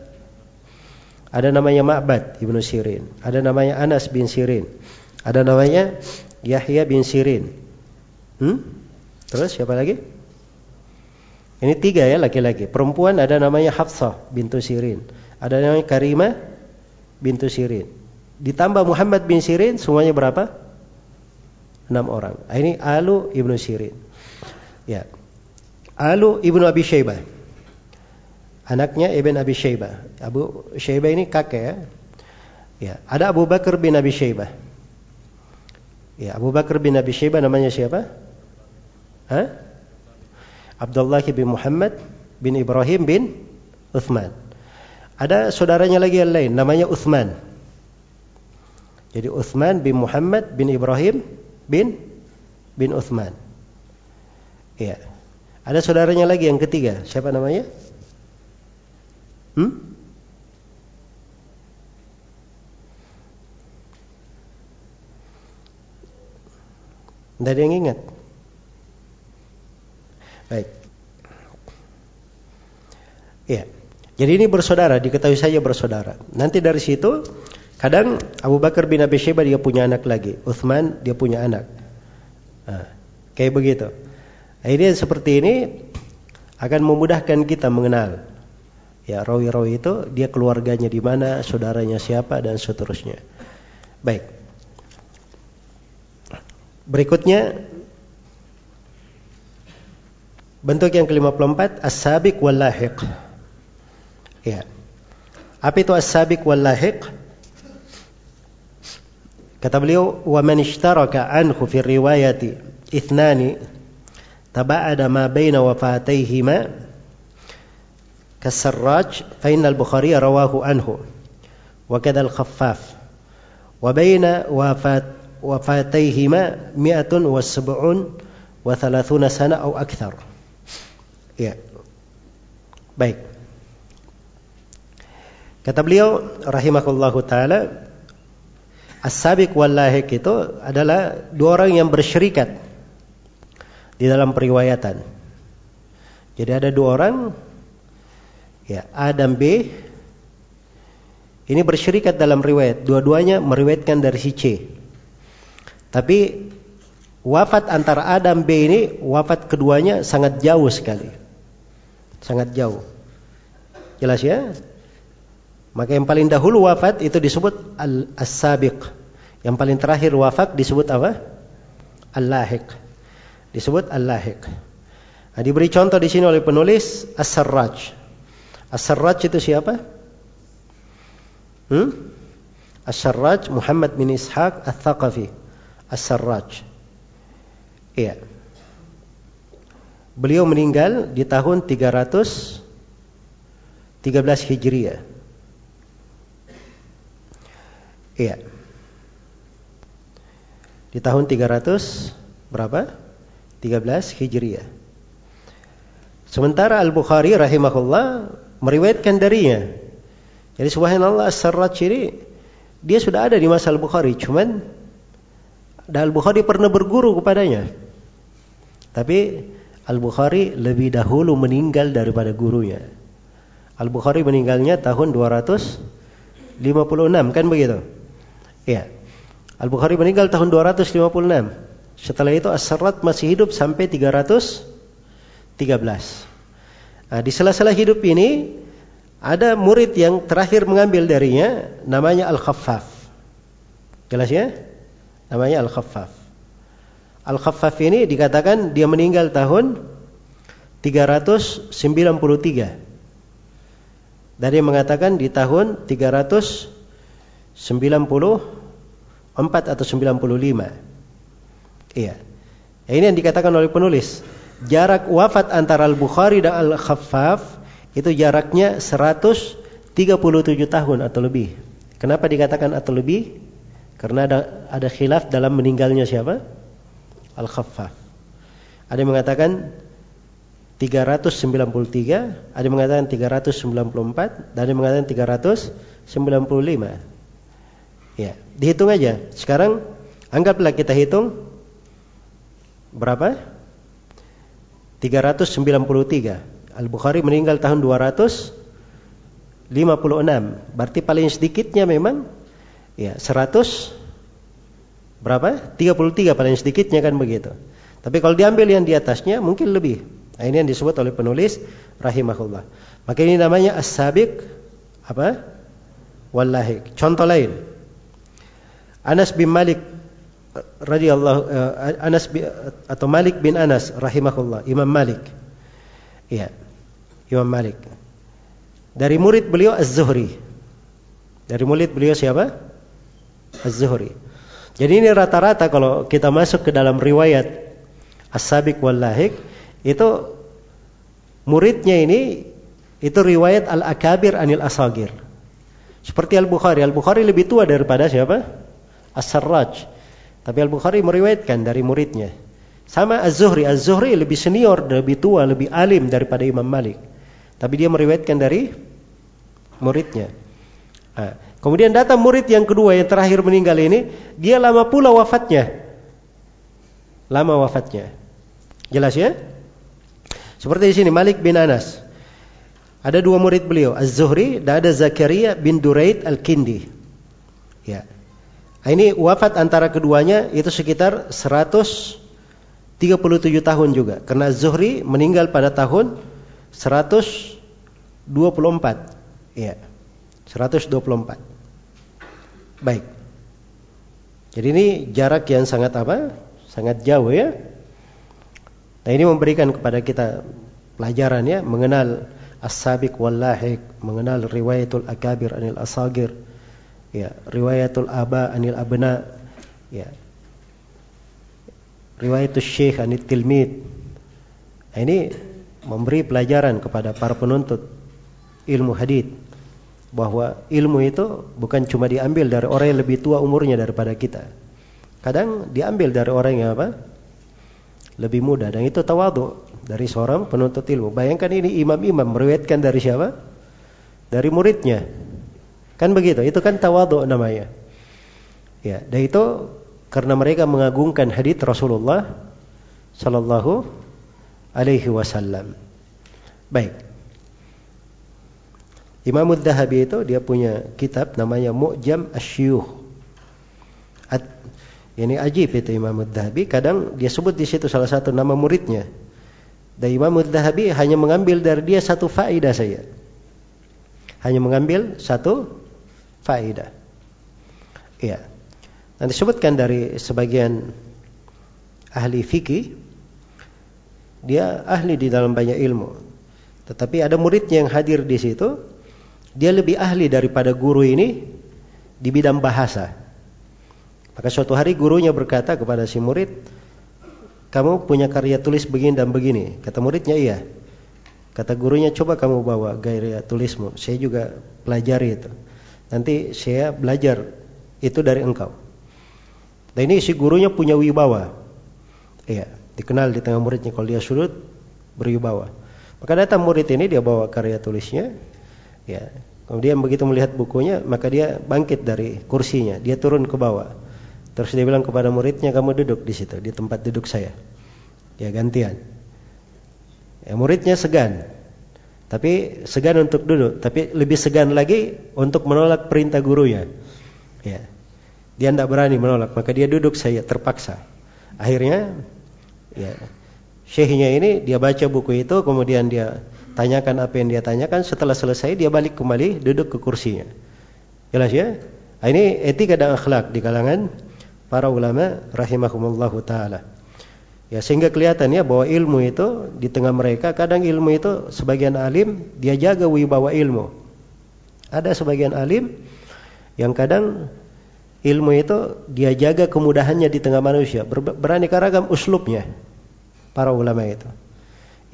Ada namanya Ma'bad Ibnu Sirin, ada namanya Anas bin Sirin, ada namanya Yahya bin Sirin. Hmm? Terus siapa lagi? Ini tiga ya laki-laki. Perempuan ada namanya Hafsah bintu Sirin. Ada namanya Karimah bintu Sirin. Ditambah Muhammad bin Sirin semuanya berapa? Enam orang. Ah, ini Alu ibnu Sirin. Ya. Alu ibnu Abi Syaibah. Anaknya Ibn Abi Syaibah. Abu Syaibah ini kakek ya. Ya, ada Abu Bakar bin Abi Syaibah. Ya, Abu Bakar bin Abi Syaibah namanya siapa? Hah? Abdullah bin Muhammad bin Ibrahim bin Uthman. Ada saudaranya lagi yang lain namanya Uthman. Jadi Uthman bin Muhammad bin Ibrahim bin bin Uthman. Iya. Ada saudaranya lagi yang ketiga. Siapa namanya? Hmm? Tidak ada yang ingat. Baik. Ya. Jadi ini bersaudara, diketahui saja bersaudara. Nanti dari situ kadang Abu Bakar bin Abi Syaibah dia punya anak lagi, Uthman dia punya anak. Nah, kayak begitu. Ini seperti ini akan memudahkan kita mengenal ya rawi-rawi itu dia keluarganya di mana, saudaranya siapa dan seterusnya. Baik. Berikutnya Bentuk yang ke-54 as-sabiq wal lahiq. Ya. Apa itu as-sabiq wal lahiq? Kata beliau, "Wa man ishtaraka anhu fi riwayati ithnani taba'ada ma baina wafatayhima rawahu anhu wa kadha al-Khaffaf wa baina wafat wafatayhima mi'atun wa sab'un wa thalathuna sana au akthar." Ya. Baik. Kata beliau rahimahullahu taala As-sabiq wal lahiq itu adalah dua orang yang bersyirikat di dalam periwayatan. Jadi ada dua orang ya A dan B ini bersyirikat dalam riwayat. Dua-duanya meriwayatkan dari si C. Tapi wafat antara A dan B ini wafat keduanya sangat jauh sekali sangat jauh. Jelas ya? Maka yang paling dahulu wafat itu disebut al-sabiq. Yang paling terakhir wafat disebut apa? Al-lahiq. Disebut al-lahiq. Nah, diberi contoh di sini oleh penulis As-Sarraj. As-Sarraj itu siapa? Hmm? As-Sarraj Muhammad bin Ishaq Al-Thaqafi. As-Sarraj. Iya. Beliau meninggal di tahun 313 Hijriah. Iya. Di tahun 300 berapa? 13 Hijriah. Sementara Al-Bukhari rahimahullah meriwayatkan darinya. Jadi subhanallah As-Sarraj ini dia sudah ada di masa Al-Bukhari, cuman Al-Bukhari pernah berguru kepadanya. Tapi Al-Bukhari lebih dahulu meninggal daripada gurunya. Al-Bukhari meninggalnya tahun 256 kan begitu? Iya. Al-Bukhari meninggal tahun 256. Setelah itu As-Sarrat masih hidup sampai 313. Nah, di sela-sela hidup ini ada murid yang terakhir mengambil darinya namanya Al-Khaffaf. Jelas ya? Namanya Al-Khaffaf. Al-Khaffaf ini dikatakan dia meninggal tahun 393. Dan dia mengatakan di tahun 394 atau 95. Iya. Ini yang dikatakan oleh penulis. Jarak wafat antara Al-Bukhari dan Al-Khaffaf itu jaraknya 137 tahun atau lebih. Kenapa dikatakan atau lebih? Karena ada ada khilaf dalam meninggalnya siapa? Al-Khaffaf. Ada yang mengatakan 393, ada yang mengatakan 394, dan ada yang mengatakan 395. Ya, dihitung aja. Sekarang anggaplah kita hitung berapa? 393. Al-Bukhari meninggal tahun 256. Berarti paling sedikitnya memang ya 100 berapa? 33 paling sedikitnya kan begitu. Tapi kalau diambil yang di atasnya mungkin lebih. Nah, ini yang disebut oleh penulis rahimahullah. Maka ini namanya as-sabiq apa? Wallahi. Contoh lain. Anas bin Malik radhiyallahu uh, Anas bin, atau Malik bin Anas rahimahullah, Imam Malik. Iya. Imam Malik. Dari murid beliau Az-Zuhri. Dari murid beliau siapa? Az-Zuhri. Jadi ini rata-rata kalau kita masuk ke dalam riwayat As-Sabiq wal Lahik itu muridnya ini itu riwayat Al-Akabir anil Asagir. Seperti Al-Bukhari. Al-Bukhari lebih tua daripada siapa? As-Sarraj. Tapi Al-Bukhari meriwayatkan dari muridnya. Sama Az-Zuhri. Az-Zuhri lebih senior, lebih tua, lebih alim daripada Imam Malik. Tapi dia meriwayatkan dari muridnya. Nah, kemudian datang murid yang kedua yang terakhir meninggal ini, dia lama pula wafatnya. Lama wafatnya. Jelas ya? Seperti di sini Malik bin Anas. Ada dua murid beliau, Az-Zuhri dan ada Zakaria bin Duraid Al-Kindi. Ya. Nah, ini wafat antara keduanya itu sekitar 137 tahun juga. Karena Zuhri meninggal pada tahun 124. Iya. 124. Baik. Jadi ini jarak yang sangat apa? Sangat jauh ya. Nah ini memberikan kepada kita pelajaran ya mengenal as-sabiq wal lahiq, mengenal riwayatul akabir anil asagir ya riwayatul aba anil abna ya riwayatul syekh anil tilmid nah, ini memberi pelajaran kepada para penuntut ilmu hadith bahwa ilmu itu bukan cuma diambil dari orang yang lebih tua umurnya daripada kita. Kadang diambil dari orang yang apa? Lebih muda. Dan itu tawadu dari seorang penuntut ilmu. Bayangkan ini imam-imam meriwayatkan dari siapa? Dari muridnya. Kan begitu, itu kan tawadhu namanya. Ya, dan itu karena mereka mengagungkan hadis Rasulullah sallallahu alaihi wasallam. Baik. Imam Ad-Dahabi itu dia punya kitab namanya Mu'jam Asy-Syuyukh. Ini ajib itu Imam Ad-Dahabi, kadang dia sebut di situ salah satu nama muridnya. Dan Imam Ad-Dahabi hanya mengambil dari dia satu faedah saya. Hanya mengambil satu faedah. Iya. Nanti sebutkan dari sebagian ahli fikih dia ahli di dalam banyak ilmu. Tetapi ada muridnya yang hadir di situ, dia lebih ahli daripada guru ini di bidang bahasa. Maka suatu hari gurunya berkata kepada si murid, "Kamu punya karya tulis begini dan begini." Kata muridnya, "Iya." Kata gurunya, "Coba kamu bawa gaya tulismu. Saya juga pelajari itu." Nanti saya belajar itu dari engkau. Dan ini si gurunya punya wibawa. Iya, dikenal di tengah muridnya kalau dia sudut berwibawa. Maka datang murid ini dia bawa karya tulisnya. Ya. Kemudian begitu melihat bukunya, maka dia bangkit dari kursinya, dia turun ke bawah. Terus dia bilang kepada muridnya, kamu duduk di situ, di tempat duduk saya. Ya gantian. Ya, muridnya segan. Tapi segan untuk duduk, tapi lebih segan lagi untuk menolak perintah gurunya. Ya. Dia tidak berani menolak, maka dia duduk saya terpaksa. Akhirnya ya syekhnya ini dia baca buku itu, kemudian dia tanyakan apa yang dia tanyakan, setelah selesai dia balik kembali duduk ke kursinya. Jelas ya? Nah, ini etika dan akhlak di kalangan para ulama rahimahumullahu taala. Ya sehingga kelihatannya bahwa ilmu itu di tengah mereka kadang ilmu itu sebagian alim dia jaga wibawa ilmu. Ada sebagian alim yang kadang ilmu itu dia jaga kemudahannya di tengah manusia, beraneka ragam uslubnya para ulama itu.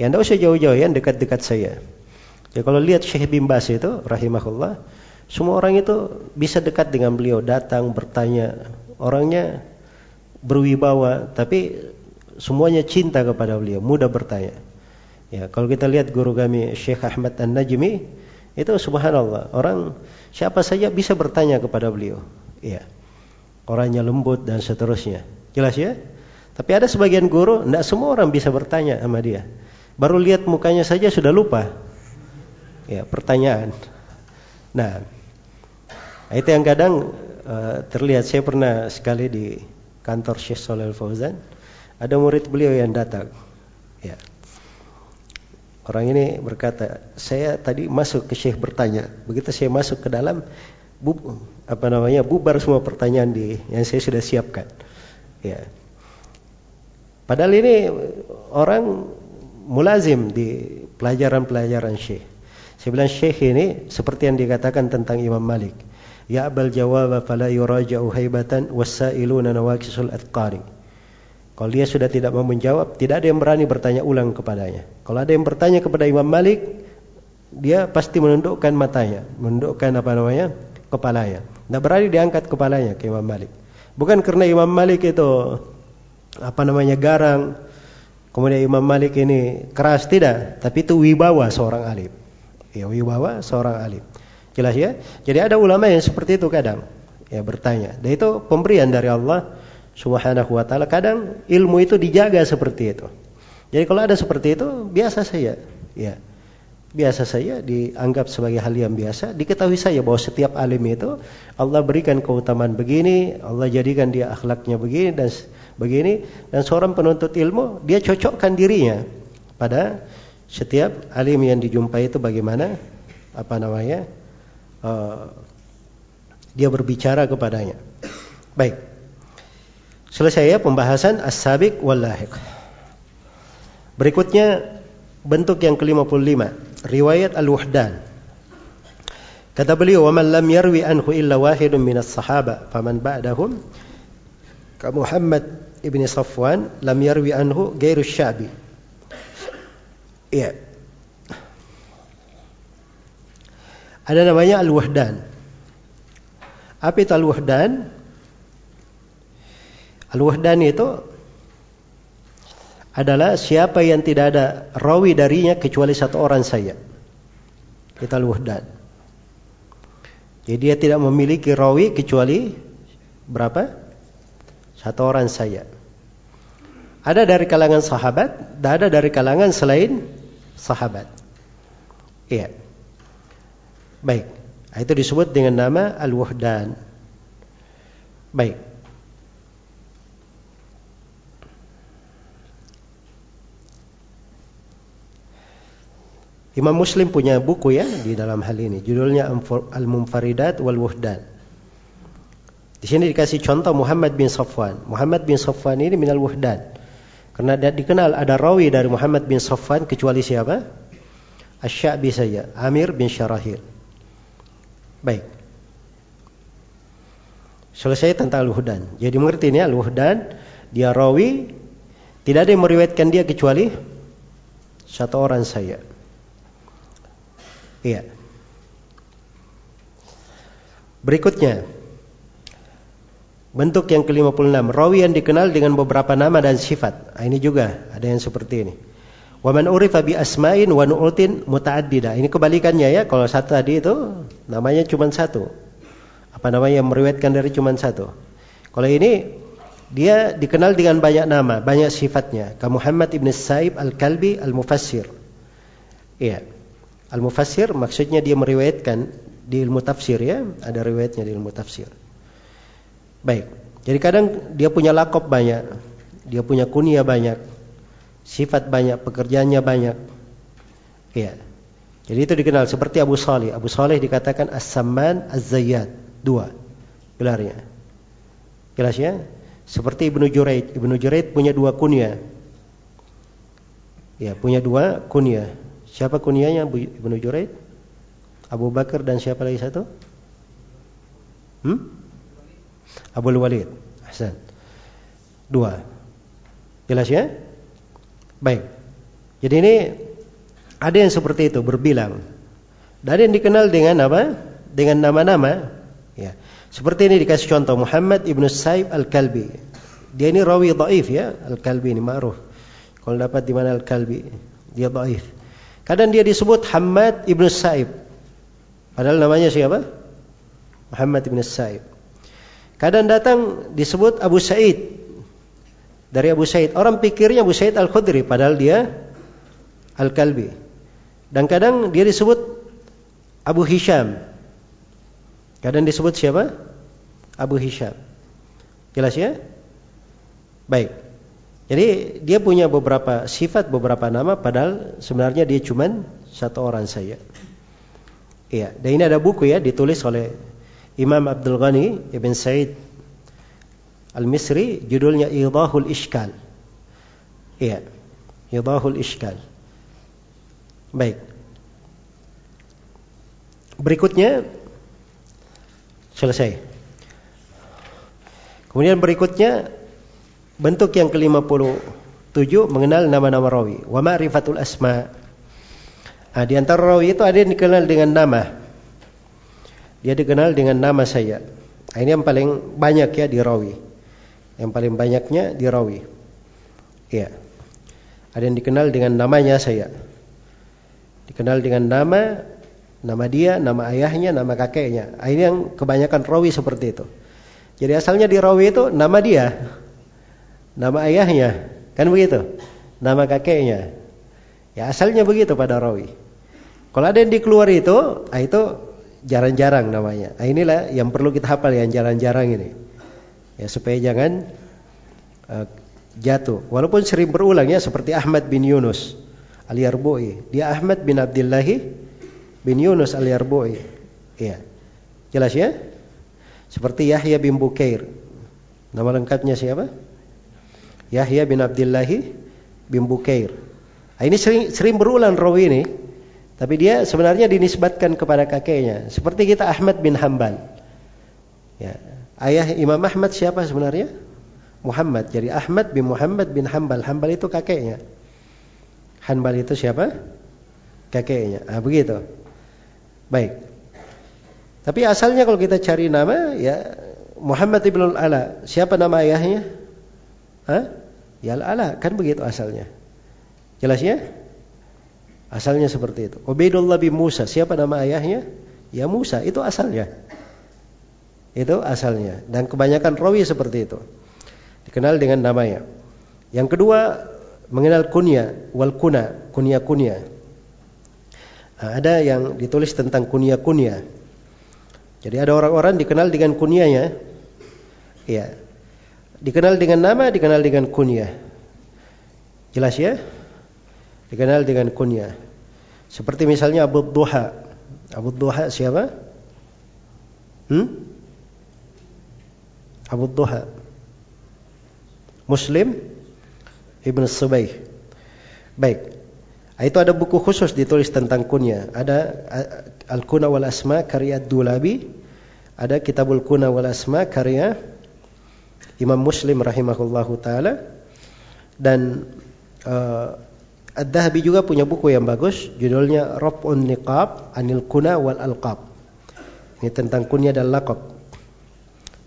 Ya tidak usah jauh-jauh ya dekat-dekat saya. Ya kalau lihat Syekh bin Bas itu rahimahullah, semua orang itu bisa dekat dengan beliau, datang bertanya. Orangnya berwibawa, tapi semuanya cinta kepada beliau, mudah bertanya. Ya, kalau kita lihat guru kami Syekh Ahmad An-Najmi, itu subhanallah, orang siapa saja bisa bertanya kepada beliau. Ya. Orangnya lembut dan seterusnya. Jelas ya? Tapi ada sebagian guru, tidak semua orang bisa bertanya sama dia. Baru lihat mukanya saja sudah lupa. Ya, pertanyaan. Nah, itu yang kadang uh, terlihat. Saya pernah sekali di kantor Syekh Soleh Fauzan ada murid beliau yang datang. Ya. Orang ini berkata, saya tadi masuk ke Syekh bertanya. Begitu saya masuk ke dalam, bu, apa namanya, bubar semua pertanyaan di yang saya sudah siapkan. Ya. Padahal ini orang mulazim di pelajaran-pelajaran Syekh. Saya bilang Syekh ini seperti yang dikatakan tentang Imam Malik. Ya abal jawab fala yuraja'u haibatan wasailuna nawakisul atqari. Kalau dia sudah tidak mau menjawab, tidak ada yang berani bertanya ulang kepadanya. Kalau ada yang bertanya kepada Imam Malik, dia pasti menundukkan matanya, menundukkan apa namanya? kepalanya. Tidak berani diangkat kepalanya ke Imam Malik. Bukan karena Imam Malik itu apa namanya garang, kemudian Imam Malik ini keras tidak, tapi itu wibawa seorang alim. Ya wibawa seorang alim. Jelas ya? Jadi ada ulama yang seperti itu kadang ya bertanya. Dan itu pemberian dari Allah Subhanahu wa taala. Kadang ilmu itu dijaga seperti itu. Jadi kalau ada seperti itu biasa saja, ya. Biasa saja dianggap sebagai hal yang biasa, diketahui saja bahwa setiap alim itu Allah berikan keutamaan begini, Allah jadikan dia akhlaknya begini dan begini dan seorang penuntut ilmu dia cocokkan dirinya pada setiap alim yang dijumpai itu bagaimana apa namanya uh, dia berbicara kepadanya. Baik. Selesai ya pembahasan as-sabiq wal lahiq. Berikutnya bentuk yang ke-55, riwayat al-wuhdan. Kata beliau, "Wa man lam yarwi anhu illa wahidun minas sahaba, faman ba'dahum Muhammad ibn Safwan lam yarwi anhu ghairu syabi." Iya. Ada namanya al-wuhdan. Apa itu al-wuhdan? Al-Wahdani itu adalah siapa yang tidak ada rawi darinya kecuali satu orang saja. Kita al-Wahdan. Jadi dia tidak memiliki rawi kecuali berapa? Satu orang saja. Ada dari kalangan sahabat, dan ada dari kalangan selain sahabat. Iya. Baik. Itu disebut dengan nama Al-Wahdan. Baik. Imam Muslim punya buku ya di dalam hal ini. Judulnya Al-Munfaridat wal Wuhdan. Di sini dikasih contoh Muhammad bin Safwan. Muhammad bin Safwan ini minal wuhdan. Karena dikenal ada rawi dari Muhammad bin Safwan kecuali siapa? Asy-Sya'bi saja, Amir bin Syarahil. Baik. Selesai tentang Al-Wuhdan. Jadi mengerti ini Al-Wuhdan, dia rawi tidak ada yang meriwayatkan dia kecuali satu orang saja. Iya. Berikutnya, bentuk yang ke-56, rawi yang dikenal dengan beberapa nama dan sifat. Nah, ini juga ada yang seperti ini. Wa man urifa bi asma'in wa nu'utin muta'addida. Ini kebalikannya ya. Kalau satu tadi itu namanya cuma satu. Apa namanya yang meriwayatkan dari cuma satu. Kalau ini dia dikenal dengan banyak nama, banyak sifatnya. Ka Muhammad ibn Sa'ib al-Kalbi al-Mufassir. Iya. Al-mufassir maksudnya dia meriwayatkan di ilmu tafsir ya, ada riwayatnya di ilmu tafsir. Baik. Jadi kadang dia punya lakop banyak, dia punya kunia banyak, sifat banyak, pekerjaannya banyak. Ya. Jadi itu dikenal seperti Abu Salih. Abu Salih dikatakan As-Samman Az-Zayyad. Dua. gelarnya. Jelas ya? Seperti Ibnu Juraid. Ibnu Juraid punya dua kunyah. Ya, punya dua kunyah. Siapa kunyahnya Ibnu Juraid? Abu Bakar dan siapa lagi satu? Hmm? Abu Walid. Hasan. Dua. Jelas ya? Baik. Jadi ini ada yang seperti itu berbilang. Dan yang dikenal dengan apa? Dengan nama-nama. Ya. Seperti ini dikasih contoh Muhammad ibnu Saib al-Kalbi. Dia ini rawi dhaif ya, al-Kalbi ini ma'ruf. Kalau dapat di mana Al-Kalbi, dia dhaif. Kadang dia disebut Hamad ibnu Sa'ib. Padahal namanya siapa? Muhammad ibnu Sa'ib. Kadang datang disebut Abu Sa'id. Dari Abu Sa'id. Orang pikirnya Abu Sa'id Al-Khudri. Padahal dia Al-Kalbi. Dan kadang dia disebut Abu Hisham. Kadang disebut siapa? Abu Hisham. Jelas ya? Baik. Jadi dia punya beberapa sifat, beberapa nama, padahal sebenarnya dia cuma satu orang saja. Iya, dan ini ada buku ya ditulis oleh Imam Abdul Ghani Ibn Said Al-Misri, judulnya Idahul Ishkal. Iya, Idahul Ishkal. Baik. Berikutnya selesai. Kemudian berikutnya Bentuk yang ke-57 mengenal nama-nama rawi. Wa ma'rifatul asma. Nah, di antara rawi itu ada yang dikenal dengan nama. Dia dikenal dengan nama saya. Nah, ini yang paling banyak ya di rawi. Yang paling banyaknya di rawi. Iya. Ada yang dikenal dengan namanya saya. Dikenal dengan nama, nama dia, nama ayahnya, nama kakeknya. Nah, ini yang kebanyakan rawi seperti itu. Jadi asalnya di rawi itu nama dia, nama ayahnya, kan begitu? Nama kakeknya. Ya asalnya begitu pada rawi. Kalau ada yang dikeluar itu, ah itu jarang-jarang namanya. Nah, inilah yang perlu kita hafal yang jarang-jarang ini. Ya supaya jangan uh, jatuh. Walaupun sering berulang ya seperti Ahmad bin Yunus al-Yarbu'i. Dia Ahmad bin Abdullah bin Yunus al-Yarbu'i. Iya. Jelas ya? Seperti Yahya bin Bukair. Nama lengkapnya siapa? Yahya bin Abdullah bin Bukair. Nah, ini sering, sering berulang rawi ini. Tapi dia sebenarnya dinisbatkan kepada kakeknya. Seperti kita Ahmad bin Hambal. Ya. Ayah Imam Ahmad siapa sebenarnya? Muhammad. Jadi Ahmad bin Muhammad bin Hambal. Hambal itu kakeknya. Hanbal itu siapa? Kakeknya. Ah begitu. Baik. Tapi asalnya kalau kita cari nama ya Muhammad ibn al-Ala. Siapa nama ayahnya? Hah? Ya ala kan begitu asalnya. Jelas ya? Asalnya seperti itu. Ubaidullah bin Musa, siapa nama ayahnya? Ya Musa, itu asalnya. Itu asalnya. Dan kebanyakan rawi seperti itu. Dikenal dengan namanya. Yang kedua, mengenal kunya, wal kuna, kunya-kunya. Nah, ada yang ditulis tentang kunya-kunya. Jadi ada orang-orang dikenal dengan kunyanya. Ya, Dikenal dengan nama, dikenal dengan kunyah. Jelas ya? Dikenal dengan kunyah. Seperti misalnya Abu Duha. Abu Duha siapa? Hmm? Abu Duha. Muslim Ibn Subayh. Baik. Itu ada buku khusus ditulis tentang kunyah. Ada Al-Kuna wal Asma karya Dulabi. Ada Kitabul Kuna wal Asma karya Imam Muslim rahimahullahu taala dan uh, Ad-Dahabi juga punya buku yang bagus judulnya Raf'un Niqab Anil Kuna wal Alqab. Ini tentang kunya dan lakab.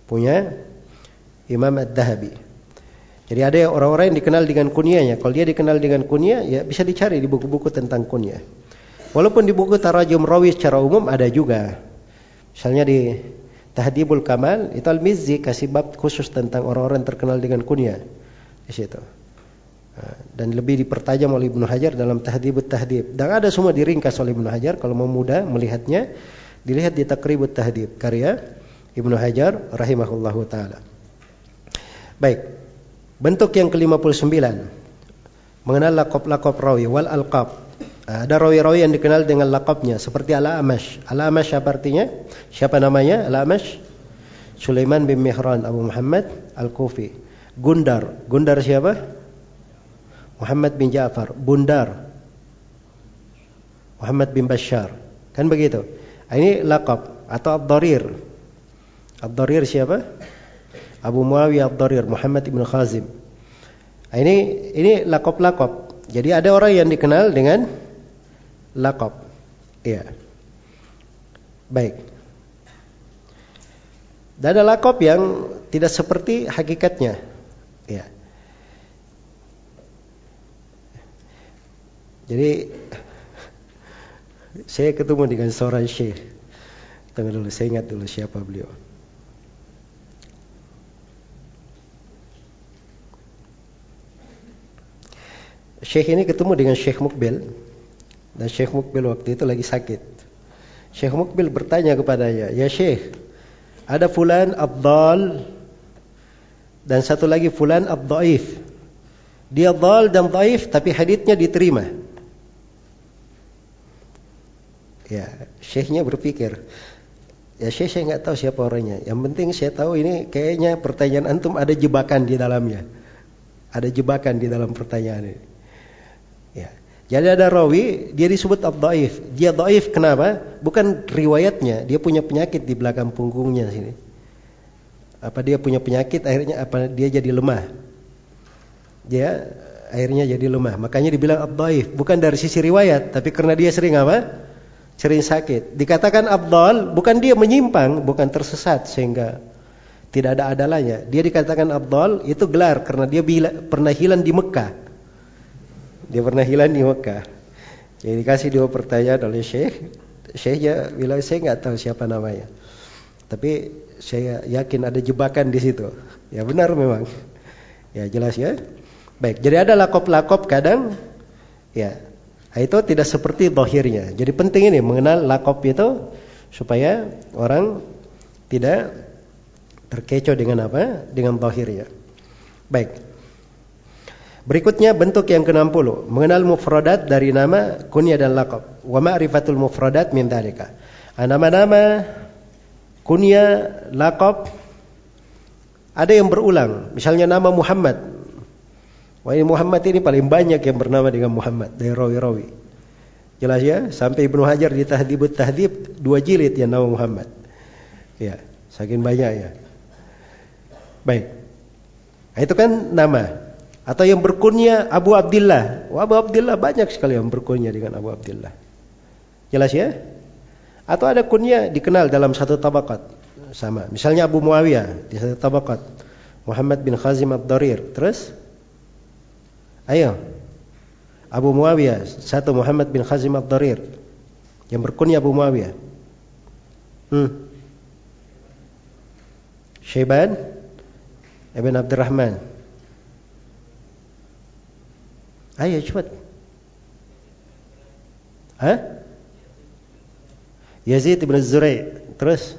Punya Imam Ad-Dahabi. Jadi ada orang-orang yang dikenal dengan kunyanya. Kalau dia dikenal dengan kunyah, ya bisa dicari di buku-buku tentang kunyah. Walaupun di buku Tarajum Rawi secara umum ada juga. Misalnya di Tahdibul Kamal itu Al-Mizzi kasih bab khusus tentang orang-orang terkenal dengan kunyah di situ. Dan lebih dipertajam oleh Ibnu Hajar dalam Tahdibut Tahdib. Dan ada semua diringkas oleh Ibnu Hajar kalau mau mudah melihatnya dilihat di Takribut Tahdib karya Ibnu Hajar rahimahullahu taala. Baik. Bentuk yang ke-59 mengenal lakop-lakop rawi wal alqab ada rawi-rawi yang dikenal dengan lakabnya seperti Al-Amash. Al-Amash apa artinya? Siapa namanya? Al-Amash? Sulaiman bin Mihran Abu Muhammad Al-Kufi. Gundar. Gundar siapa? Muhammad bin Ja'far. Bundar. Muhammad bin Bashar. Kan begitu. Ini lakab atau Ad-Darir. Ad-Darir siapa? Abu Muawiyah Ad-Darir, Muhammad bin Khazim. Ini ini lakop-lakop. Jadi ada orang yang dikenal dengan lakop. Iya. Baik. Dan ada lakop yang tidak seperti hakikatnya. Iya. Jadi saya ketemu dengan seorang syekh. Tunggu dulu, saya ingat dulu siapa beliau. Syekh ini ketemu dengan Syekh Mukbil dan Syekh Mukbil waktu itu lagi sakit. Syekh Mukbil bertanya kepadanya, "Ya Syekh, ada fulan abdal dan satu lagi fulan abdaif. Dia dal dan daif tapi haditnya diterima." Ya, Syekhnya berpikir, ya Syekh saya nggak tahu siapa orangnya. Yang penting saya tahu ini kayaknya pertanyaan antum ada jebakan di dalamnya. Ada jebakan di dalam pertanyaan ini. Ya. Jadi ada rawi, dia disebut abdaif. Dia daif kenapa? Bukan riwayatnya, dia punya penyakit di belakang punggungnya sini. Apa dia punya penyakit akhirnya apa dia jadi lemah. Dia akhirnya jadi lemah. Makanya dibilang abdaif, bukan dari sisi riwayat, tapi karena dia sering apa? Sering sakit. Dikatakan abdal, bukan dia menyimpang, bukan tersesat sehingga tidak ada adalahnya. Dia dikatakan abdal itu gelar karena dia bila, pernah hilang di Mekah. Dia pernah hilang di Mekah. Jadi dikasih dua pertanyaan oleh Syekh. Syekhnya bilang saya nggak tahu siapa namanya. Tapi saya yakin ada jebakan di situ. Ya benar memang. Ya jelas ya. Baik, jadi ada lakop-lakop kadang ya itu tidak seperti dohirnya. Jadi penting ini mengenal lakop itu supaya orang tidak terkecoh dengan apa? Dengan dohirnya. Baik. Berikutnya bentuk yang ke-60, mengenal mufradat dari nama, kunyah dan laqab. Wa ma'rifatul mufradat min dzalika. Nama-nama kunyah, laqab ada yang berulang. Misalnya nama Muhammad. Wah ini Muhammad ini paling banyak yang bernama dengan Muhammad dari rawi-rawi. Jelas ya, sampai Ibnu Hajar di Tahdibut Tahdib dua jilid yang nama Muhammad. Ya, saking banyak ya. Baik. Nah, itu kan nama. Atau yang berkunya Abu Abdullah. Wah, Abu Abdullah banyak sekali yang berkunya dengan Abu Abdullah. Jelas ya? Atau ada kunya dikenal dalam satu tabakat. Sama. Misalnya Abu Muawiyah di satu tabakat. Muhammad bin Khazim Abdarir. Terus? Ayo. Abu Muawiyah. Satu Muhammad bin Khazim Abdarir. Yang berkunya Abu Muawiyah. Hmm. Syaiban Ibn Abdurrahman. Ayo cepat. Hah? Yazid bin Zurai. Terus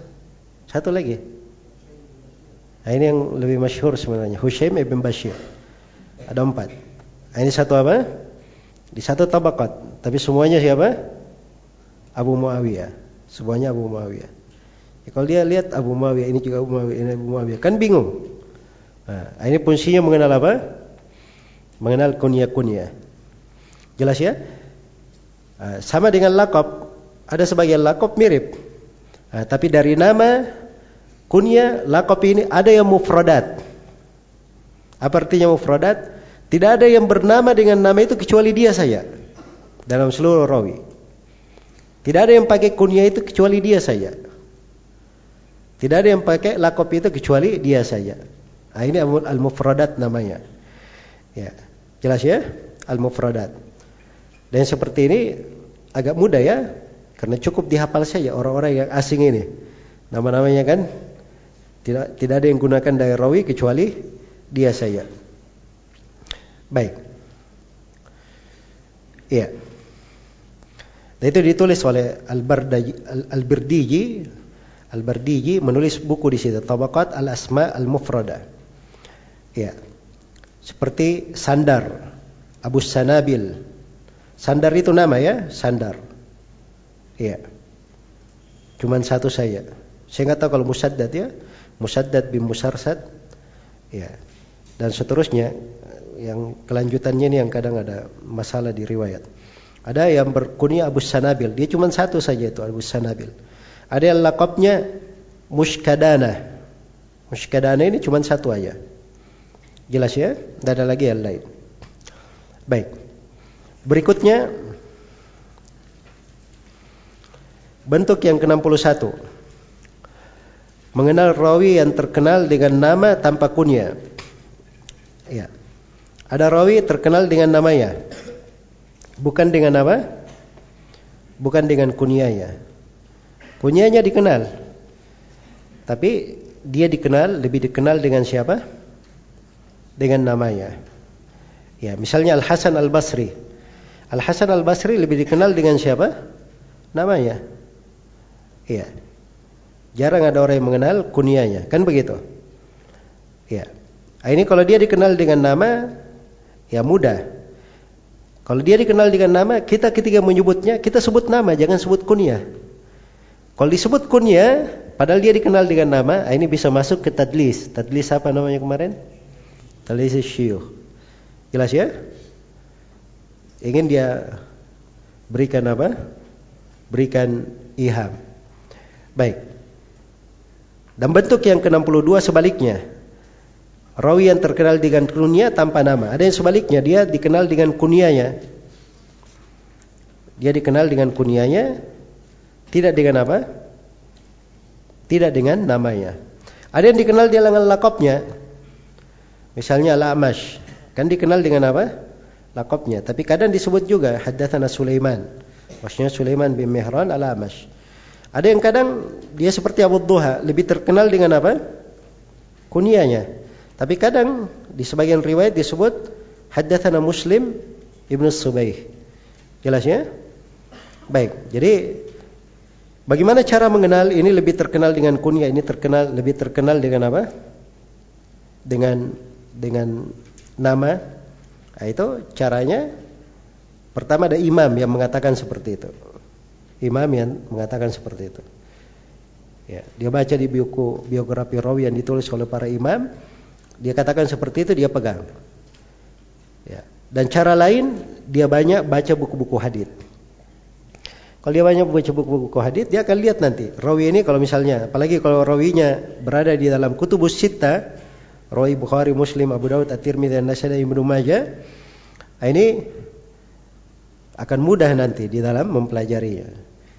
satu lagi. Nah, ini yang lebih masyhur sebenarnya. Hushaim ibn Bashir. Ada empat. Nah, ini satu apa? Di satu tabakat. Tapi semuanya siapa? Abu Muawiyah. Semuanya Abu Muawiyah. Ya, kalau dia lihat Abu Muawiyah, ini juga Abu Muawiyah, ini Abu Muawiyah. Kan bingung. Nah, ini fungsinya mengenal apa? mengenal kunyah-kunyah. Jelas ya? Ah, sama dengan lakop, ada sebagian lakop mirip. Ah, tapi dari nama kunyah lakop ini ada yang mufradat. Apa artinya mufradat? Tidak ada yang bernama dengan nama itu kecuali dia saja dalam seluruh rawi. Tidak ada yang pakai kunyah itu kecuali dia saja. Tidak ada yang pakai lakop itu kecuali dia saja. Nah, ini al-mufradat namanya. Ya. Jelas ya? Al-mufradat. Dan seperti ini agak mudah ya, karena cukup dihafal saja orang-orang yang asing ini. Nama-namanya kan tidak tidak ada yang gunakan dari rawi kecuali dia saja. Baik. Iya. Dan itu ditulis oleh Al-Bardiji Al-Bardiji menulis buku di situ Tabaqat Al-Asma Al-Mufrada. Iya. Seperti sandar, Abu Sanabil. Sandar itu nama ya, sandar. Iya. Cuman satu saya. Saya nggak tahu kalau musaddad ya. Musaddad bin Musarsad, ya, dan seterusnya yang kelanjutannya ini yang kadang ada masalah di riwayat. Ada yang berkunyah Abu Sanabil, dia cuma satu saja itu Abu Sanabil. Ada yang lakopnya Mushkadana. Mushkadana ini cuma satu aja. Jelas ya? Tidak ada lagi yang lain. Baik. Berikutnya bentuk yang ke-61. Mengenal rawi yang terkenal dengan nama tanpa kunyah. Ya. Ada rawi terkenal dengan namanya. Bukan dengan apa? Bukan dengan kunyahnya. Kunyahnya dikenal. Tapi dia dikenal, lebih dikenal dengan siapa? Dengan namanya. Ya, misalnya Al Hasan Al Basri. Al Hasan Al Basri lebih dikenal dengan siapa? Namanya. Iya. Jarang ada orang yang mengenal kunyahnya, kan begitu? Ya. Ini kalau dia dikenal dengan nama, ya mudah. Kalau dia dikenal dengan nama, kita ketika menyebutnya, kita sebut nama, jangan sebut kunyah. Kalau disebut kunyah, padahal dia dikenal dengan nama, ah, ini bisa masuk ke tadlis. Tadlis apa namanya kemarin? Tadlis syuh. Jelas ya? Ingin dia berikan apa? Berikan iham. Baik. Dan bentuk yang ke-62 sebaliknya. Rawi yang terkenal dengan kunyah tanpa nama. Ada yang sebaliknya, dia dikenal dengan kunyahnya. Dia dikenal dengan kunyahnya, tidak dengan apa? Tidak dengan namanya. Ada yang dikenal dia dengan lakopnya. Misalnya Al-Amash. Kan dikenal dengan apa? Lakopnya. Tapi kadang disebut juga Haddathana Sulaiman. Maksudnya Sulaiman bin Mihran Al-Amash. Ada yang kadang dia seperti Abu Duha. Lebih terkenal dengan apa? Kunianya. Tapi kadang di sebagian riwayat disebut haddatsana Muslim Ibnu Subaih. Jelasnya? Baik. Jadi bagaimana cara mengenal ini lebih terkenal dengan kunyah, ini terkenal lebih terkenal dengan apa? Dengan dengan nama. Nah, itu caranya pertama ada imam yang mengatakan seperti itu. Imam yang mengatakan seperti itu. Ya, dia baca di buku biografi rawi yang ditulis oleh para imam, dia katakan seperti itu dia pegang. Ya. Dan cara lain dia banyak baca buku-buku hadis. Kalau dia banyak baca buku-buku hadis, dia akan lihat nanti rawi ini kalau misalnya, apalagi kalau rawinya berada di dalam kutubus sita, rawi Bukhari, Muslim, Abu Dawud, At-Tirmidzi, dan Nasai, Ibnu Majah, ini akan mudah nanti di dalam mempelajarinya.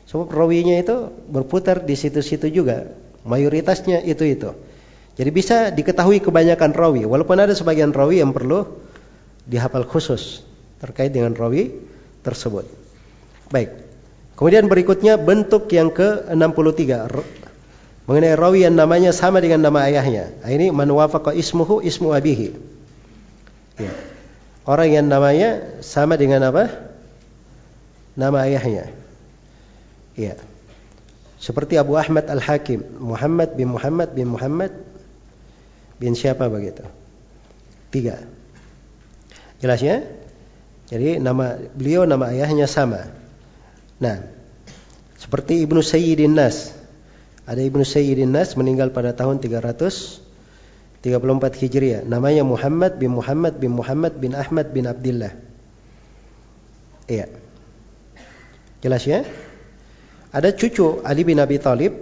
Sebab rawinya itu berputar di situ-situ juga, mayoritasnya itu itu. Jadi bisa diketahui kebanyakan rawi, walaupun ada sebagian rawi yang perlu dihafal khusus terkait dengan rawi tersebut. Baik. Kemudian berikutnya bentuk yang ke-63 mengenai rawi yang namanya sama dengan nama ayahnya. Nah, ini man wafaqa ismuhu ismu abihi. Ya. Orang yang namanya sama dengan apa? Nama ayahnya. Ya. Seperti Abu Ahmad Al-Hakim, Muhammad bin Muhammad bin Muhammad bin siapa begitu? Tiga. Jelas ya? Jadi nama beliau nama ayahnya sama. Nah, seperti Ibnu Sayyidin Nas. Ada Ibnu Sayyidin Nas meninggal pada tahun 334 Hijriah. Namanya Muhammad bin Muhammad bin Muhammad bin Ahmad bin Abdullah. Iya. Jelas ya? Ada cucu Ali bin Abi Thalib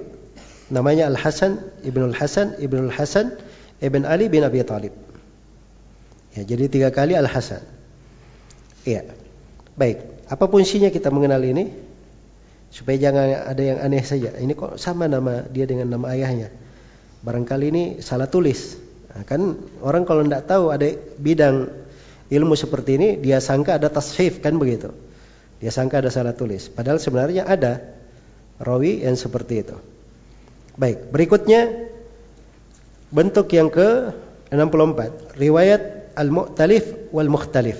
namanya Al Hasan Ibnu Al Hasan Ibnu Al Hasan Ibn Ali bin Abi Talib. Ya, jadi tiga kali Al Hasan. Iya. Baik. Apa fungsinya kita mengenal ini? Supaya jangan ada yang aneh saja. Ini kok sama nama dia dengan nama ayahnya. Barangkali ini salah tulis. Nah, kan orang kalau tidak tahu ada bidang ilmu seperti ini, dia sangka ada tasfif kan begitu. Dia sangka ada salah tulis. Padahal sebenarnya ada rawi yang seperti itu. Baik, berikutnya Bentuk yang ke-64, riwayat al-mu'talif wal mukhtalif.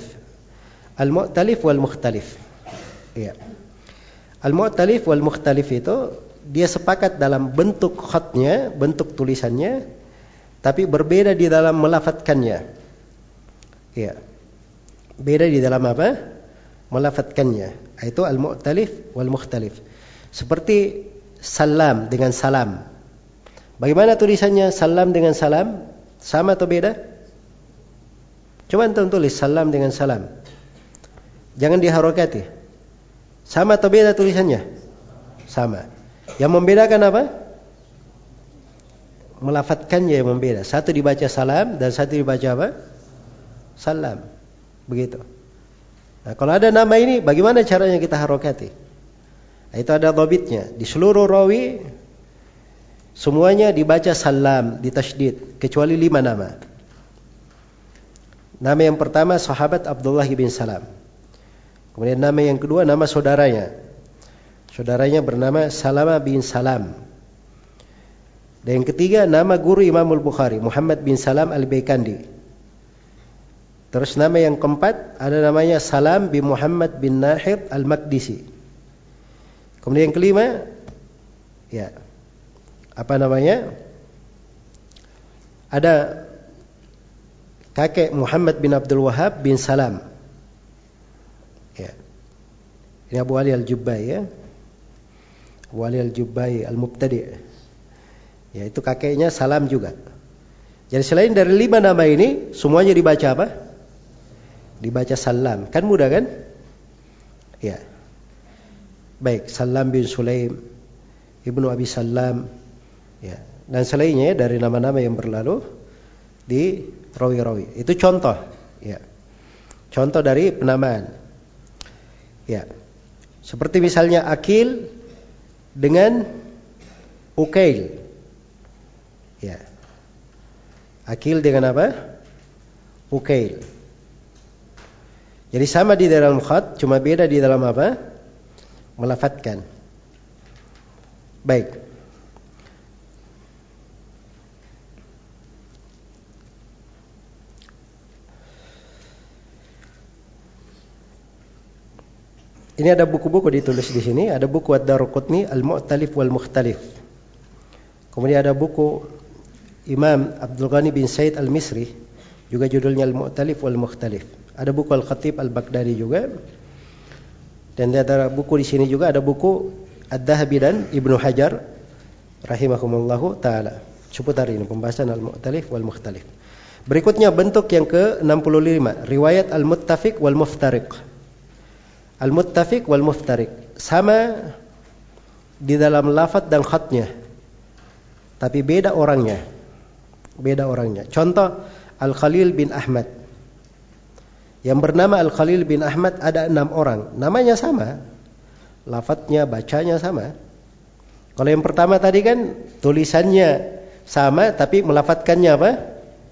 Al-mu'talif wal mukhtalif. Iya. Al-mu'talif wal mukhtalif itu dia sepakat dalam bentuk khatnya, bentuk tulisannya, tapi berbeda di dalam melafatkannya. Iya. Beda di dalam apa? Melafatkannya. Itu al-mu'talif wal mukhtalif. Seperti salam dengan salam. Bagaimana tulisannya salam dengan salam? Sama atau beda? Coba antum tulis salam dengan salam. Jangan diharokati. Sama atau beda tulisannya? Sama. Yang membedakan apa? Melafatkannya yang membeda. Satu dibaca salam dan satu dibaca apa? Salam. Begitu. Nah, kalau ada nama ini, bagaimana caranya kita harokati? Nah, itu ada dobitnya. Di seluruh rawi Semuanya dibaca salam, ditasydid, kecuali lima nama. Nama yang pertama sahabat Abdullah bin Salam. Kemudian nama yang kedua nama saudaranya. Saudaranya bernama Salama bin Salam. Dan yang ketiga nama guru Imam Al-Bukhari, Muhammad bin Salam Al-Baikandi. Terus nama yang keempat ada namanya Salam bin Muhammad bin Nahid Al-Maqdisi. Kemudian yang kelima ya apa namanya? Ada kakek Muhammad bin Abdul Wahab bin Salam. Ya. Ini Abu Ali Al-Jubbai ya. Abu Ali Al-Jubbai Al-Mubtadi. Ya, itu kakeknya Salam juga. Jadi selain dari lima nama ini, semuanya dibaca apa? Dibaca Salam. Kan mudah kan? Ya. Baik, Salam bin Sulaim, Ibnu Abi Salam, Ya. Dan selainnya dari nama-nama yang berlalu di rawi-rawi. Itu contoh, ya. Contoh dari penamaan. Ya. Seperti misalnya akil dengan ukail. Ya. Akil dengan apa? Ukail. Jadi sama di dalam khat, cuma beda di dalam apa? Melafatkan. Baik. Ini ada buku-buku ditulis di sini. Ada buku Ad-Darqutni Al-Mu'talif wal Mukhtalif. Kemudian ada buku Imam Abdul Ghani bin Said Al-Misri juga judulnya Al-Mu'talif wal Mukhtalif. Ada buku Al-Khatib Al-Baghdadi juga. Dan ada buku di sini juga ada buku Ad-Dahabi dan Ibnu Hajar rahimahumullahu taala. Seputar ini pembahasan Al-Mu'talif wal Mukhtalif. Berikutnya bentuk yang ke-65, riwayat Al-Muttafiq wal Muftariq. Al-muttafiq wal muftarik sama di dalam lafaz dan khatnya. Tapi beda orangnya. Beda orangnya. Contoh Al-Khalil bin Ahmad. Yang bernama Al-Khalil bin Ahmad ada enam orang. Namanya sama. Lafadznya, bacanya sama. Kalau yang pertama tadi kan tulisannya sama tapi melafatkannya apa?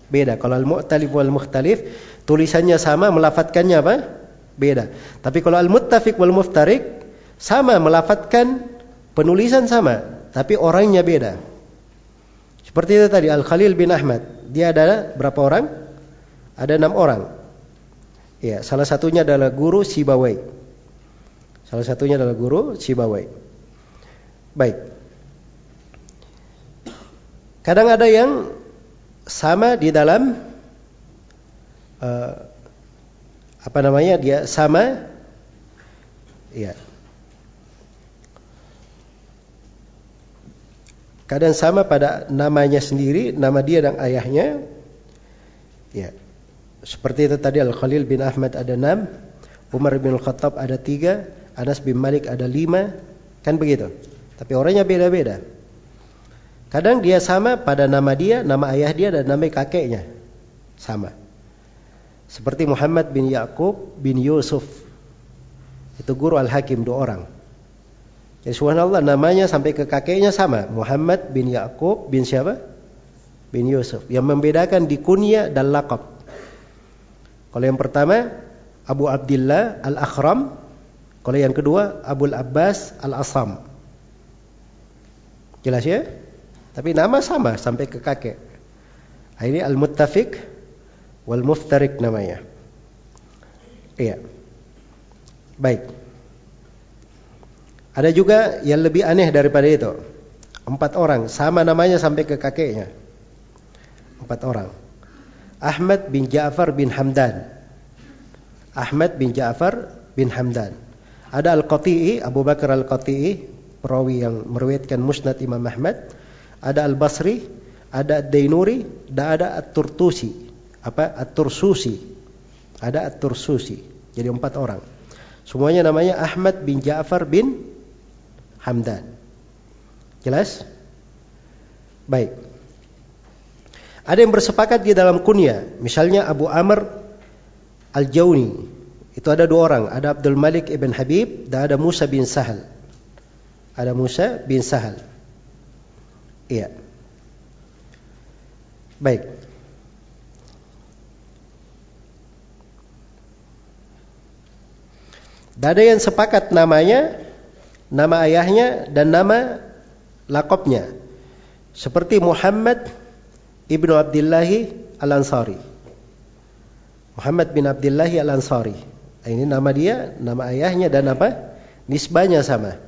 Beda. Kalau al-mu'talif wal mukhtalif tulisannya sama melafatkannya apa? Beda. Tapi kalau al-muttafiq wal muftarik sama melafatkan penulisan sama, tapi orangnya beda. Seperti itu tadi Al-Khalil bin Ahmad. Dia ada berapa orang? Ada enam orang. Ya, salah satunya adalah guru Sibawai. Salah satunya adalah guru Sibawai. Baik. Kadang ada yang sama di dalam uh, apa namanya? Dia sama? Ya kadang sama pada namanya sendiri nama dia dan ayahnya. Ya seperti itu tadi Al Khalil bin Ahmad ada enam Umar bin Al Khattab ada tiga Anas bin Malik ada lima. Kan begitu? Tapi orangnya beda-beda. Kadang dia sama pada nama dia nama ayah dia dan nama kakeknya. Sama seperti Muhammad bin Yakub bin Yusuf. Itu guru Al-Hakim dua orang. Ya subhanallah namanya sampai ke kakeknya sama. Muhammad bin Yakub bin siapa? Bin Yusuf. Yang membedakan di kunya dan lakab. Kalau yang pertama Abu Abdullah Al-Akhram. Kalau yang kedua Abu Abbas Al-Asam. Jelas ya? Tapi nama sama sampai ke kakek. Ini Al-Muttafiq wal muftarik namanya. Iya. Baik. Ada juga yang lebih aneh daripada itu. Empat orang, sama namanya sampai ke kakeknya. Empat orang. Ahmad bin Ja'far bin Hamdan. Ahmad bin Ja'far bin Hamdan. Ada Al-Qati'i, Abu Bakar Al-Qati'i, perawi yang meriwayatkan Musnad Imam Ahmad. ada Al-Basri, ada Ad-Dainuri, dan ada At-Turtusi. Apa? At-Tursusi. Ada At-Tursusi. Jadi empat orang. Semuanya namanya Ahmad bin Ja'far bin Hamdan. Jelas? Baik. Ada yang bersepakat di dalam kunyah. Misalnya Abu Amr Al-Jauni. Itu ada dua orang. Ada Abdul Malik ibn Habib dan ada Musa bin Sahal. Ada Musa bin Sahal. Iya. Baik. Dan ada yang sepakat namanya, nama ayahnya dan nama lakopnya. Seperti Muhammad ibnu Abdillahi Al-Ansari. Muhammad bin Abdillahi Al-Ansari. Ini nama dia, nama ayahnya dan apa? Nisbahnya sama.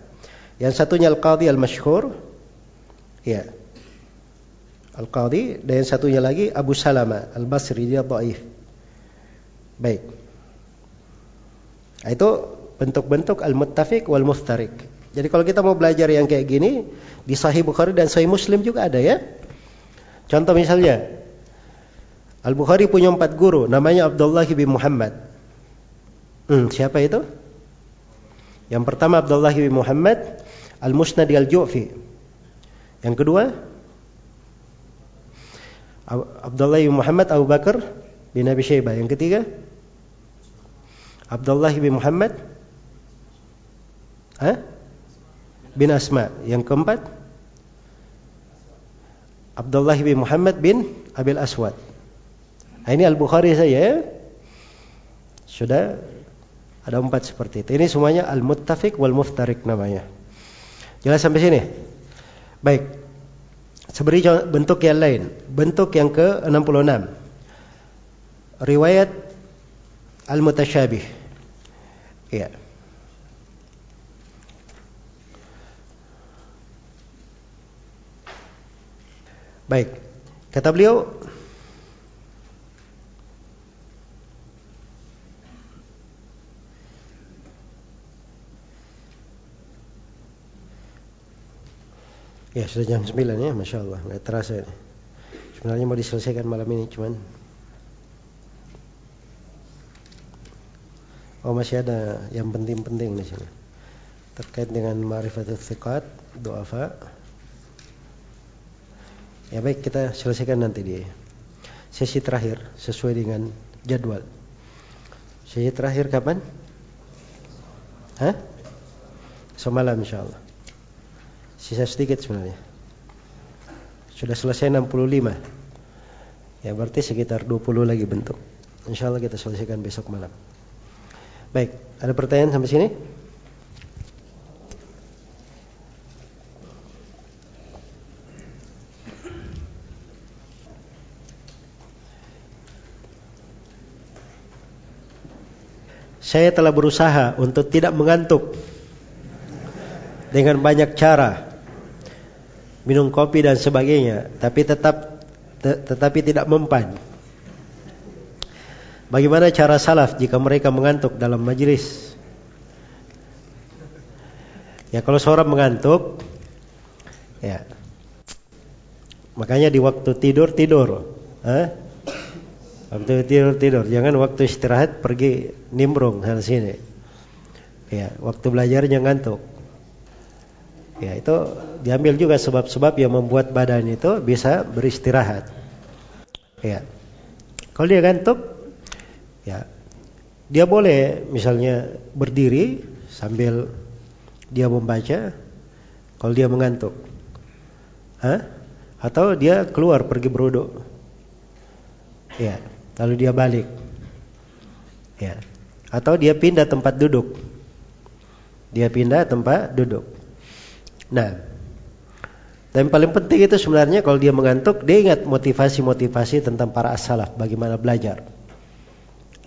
Yang satunya Al-Qadhi Al-Mashhur. Ya. Al-Qadhi dan yang satunya lagi Abu Salama Al-Basri dia dhaif. Baik. Nah, itu bentuk-bentuk al-muttafiq wal muftarik. Jadi kalau kita mau belajar yang kayak gini di Sahih Bukhari dan Sahih Muslim juga ada ya. Contoh misalnya Al-Bukhari punya empat guru namanya Abdullah bin Muhammad. Hmm, siapa itu? Yang pertama Abdullah bin Muhammad Al-Musnad Al-Ju'fi. Yang kedua Abdullah bin Muhammad Abu Bakar bin Abi Syaibah. Yang ketiga Abdullah bin Muhammad Hah? bin Asma. Yang keempat Abdullah bin Muhammad bin Abil Aswad. Nah, ini Al-Bukhari saja ya. Sudah ada empat seperti itu. Ini semuanya Al-Muttafiq wal Muftarik namanya. Jelas sampai sini? Baik. Seberi bentuk yang lain. Bentuk yang ke-66. Riwayat Al-Mutasyabih. Iya. Baik. Kata beliau Ya sudah jam 9 ya Masya Allah nggak terasa ini. Sebenarnya mau diselesaikan malam ini cuman Oh masih ada yang penting-penting di sini terkait dengan ma'rifatul thiqat, du'afa. Ya baik kita selesaikan nanti di sesi terakhir sesuai dengan jadwal. Sesi terakhir kapan? Hah? Semalam insyaallah. Sisa sedikit sebenarnya. Sudah selesai 65. Ya berarti sekitar 20 lagi bentuk. Insyaallah kita selesaikan besok malam. Baik, ada pertanyaan sampai sini? Saya telah berusaha untuk tidak mengantuk dengan banyak cara minum kopi dan sebagainya, tapi tetap te, tetapi tidak mempan. Bagaimana cara salaf jika mereka mengantuk dalam majelis? Ya kalau seorang mengantuk, ya makanya di waktu tidur tidur, eh? Waktu tidur tidur, jangan waktu istirahat pergi nimbrung sana sini. Ya, waktu belajarnya ngantuk. Ya, itu diambil juga sebab-sebab yang membuat badan itu bisa beristirahat. Ya. Kalau dia ngantuk, ya dia boleh misalnya berdiri sambil dia membaca kalau dia mengantuk. Hah? Atau dia keluar pergi beruduk. Ya lalu dia balik. Ya. Atau dia pindah tempat duduk. Dia pindah tempat duduk. Nah, dan paling penting itu sebenarnya kalau dia mengantuk, dia ingat motivasi-motivasi tentang para as-salaf bagaimana belajar.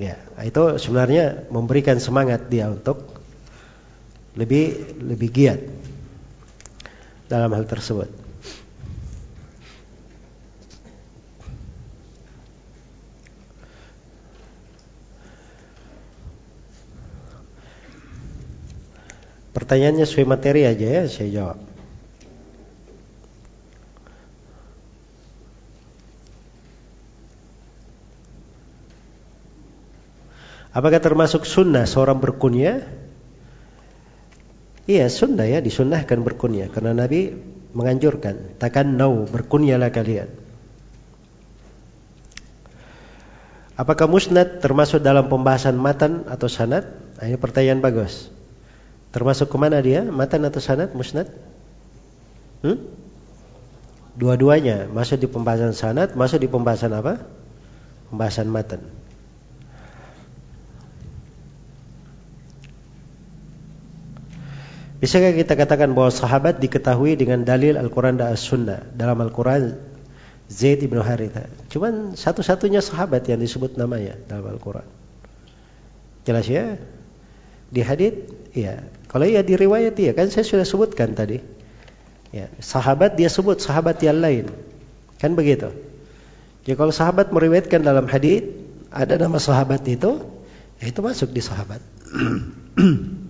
Ya, itu sebenarnya memberikan semangat dia untuk lebih lebih giat dalam hal tersebut. Pertanyaannya sesuai materi aja ya, saya jawab. Apakah termasuk sunnah seorang berkunya? Iya sunnah ya, disunnahkan berkunya karena Nabi menganjurkan, takkan nau berkunyahlah kalian. Apakah musnad termasuk dalam pembahasan matan atau sanad? Ini pertanyaan bagus. Termasuk ke mana dia? Matan atau sanad? Musnad? Hmm? Dua-duanya masuk di pembahasan sanad, masuk di pembahasan apa? Pembahasan matan. Bisakah kita katakan bahwa sahabat diketahui dengan dalil Al-Quran dan As-Sunnah Dalam Al-Quran Zaid ibn Haritha Cuman satu-satunya sahabat yang disebut namanya dalam Al-Quran Jelas ya? Di hadith, ya Kalau ya di riwayat ya, kan saya sudah sebutkan tadi ya, Sahabat dia sebut sahabat yang lain Kan begitu Jadi kalau sahabat meriwayatkan dalam hadith Ada nama sahabat itu ya Itu masuk di sahabat *clears throat*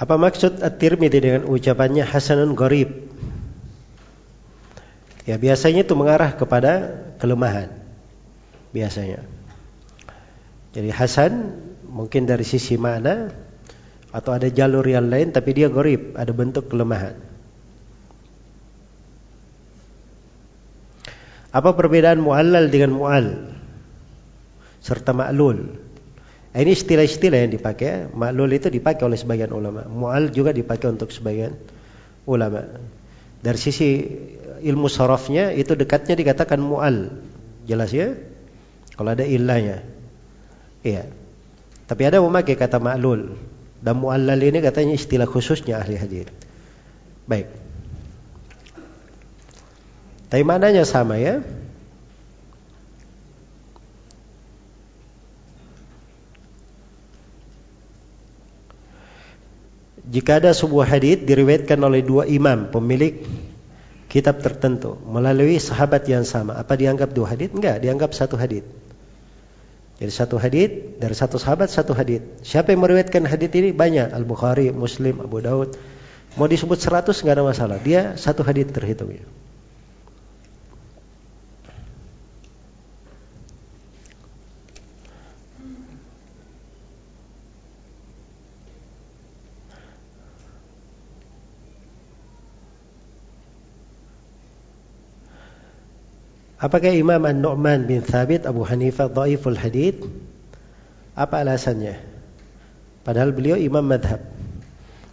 Apa maksud At-Tirmidzi dengan ucapannya hasanun gharib? Ya biasanya itu mengarah kepada kelemahan. Biasanya. Jadi hasan mungkin dari sisi makna atau ada jalur yang lain tapi dia gharib, ada bentuk kelemahan. Apa perbedaan muallal dengan mual serta ma'lul? Nah, ini istilah-istilah yang dipakai. Maklul itu dipakai oleh sebagian ulama. Mu'al juga dipakai untuk sebagian ulama. Dari sisi ilmu sorofnya itu dekatnya dikatakan mu'al. Jelas ya? Kalau ada ilahnya. Iya. Tapi ada memakai kata maklul. Dan mu'allal ini katanya istilah khususnya ahli hadis. Baik. Tapi maknanya sama ya. Jika ada sebuah hadis diriwayatkan oleh dua imam pemilik kitab tertentu melalui sahabat yang sama, apa dianggap dua hadis? Enggak, dianggap satu hadis. Jadi satu hadis dari satu sahabat satu hadis. Siapa yang meriwayatkan hadis ini? Banyak. Al-Bukhari, Muslim, Abu Daud. Mau disebut seratus enggak ada masalah. Dia satu hadis terhitungnya. Apakah Imam An-Nu'man bin Thabit Abu Hanifah dhaiful hadith? Apa alasannya? Padahal beliau imam madhab.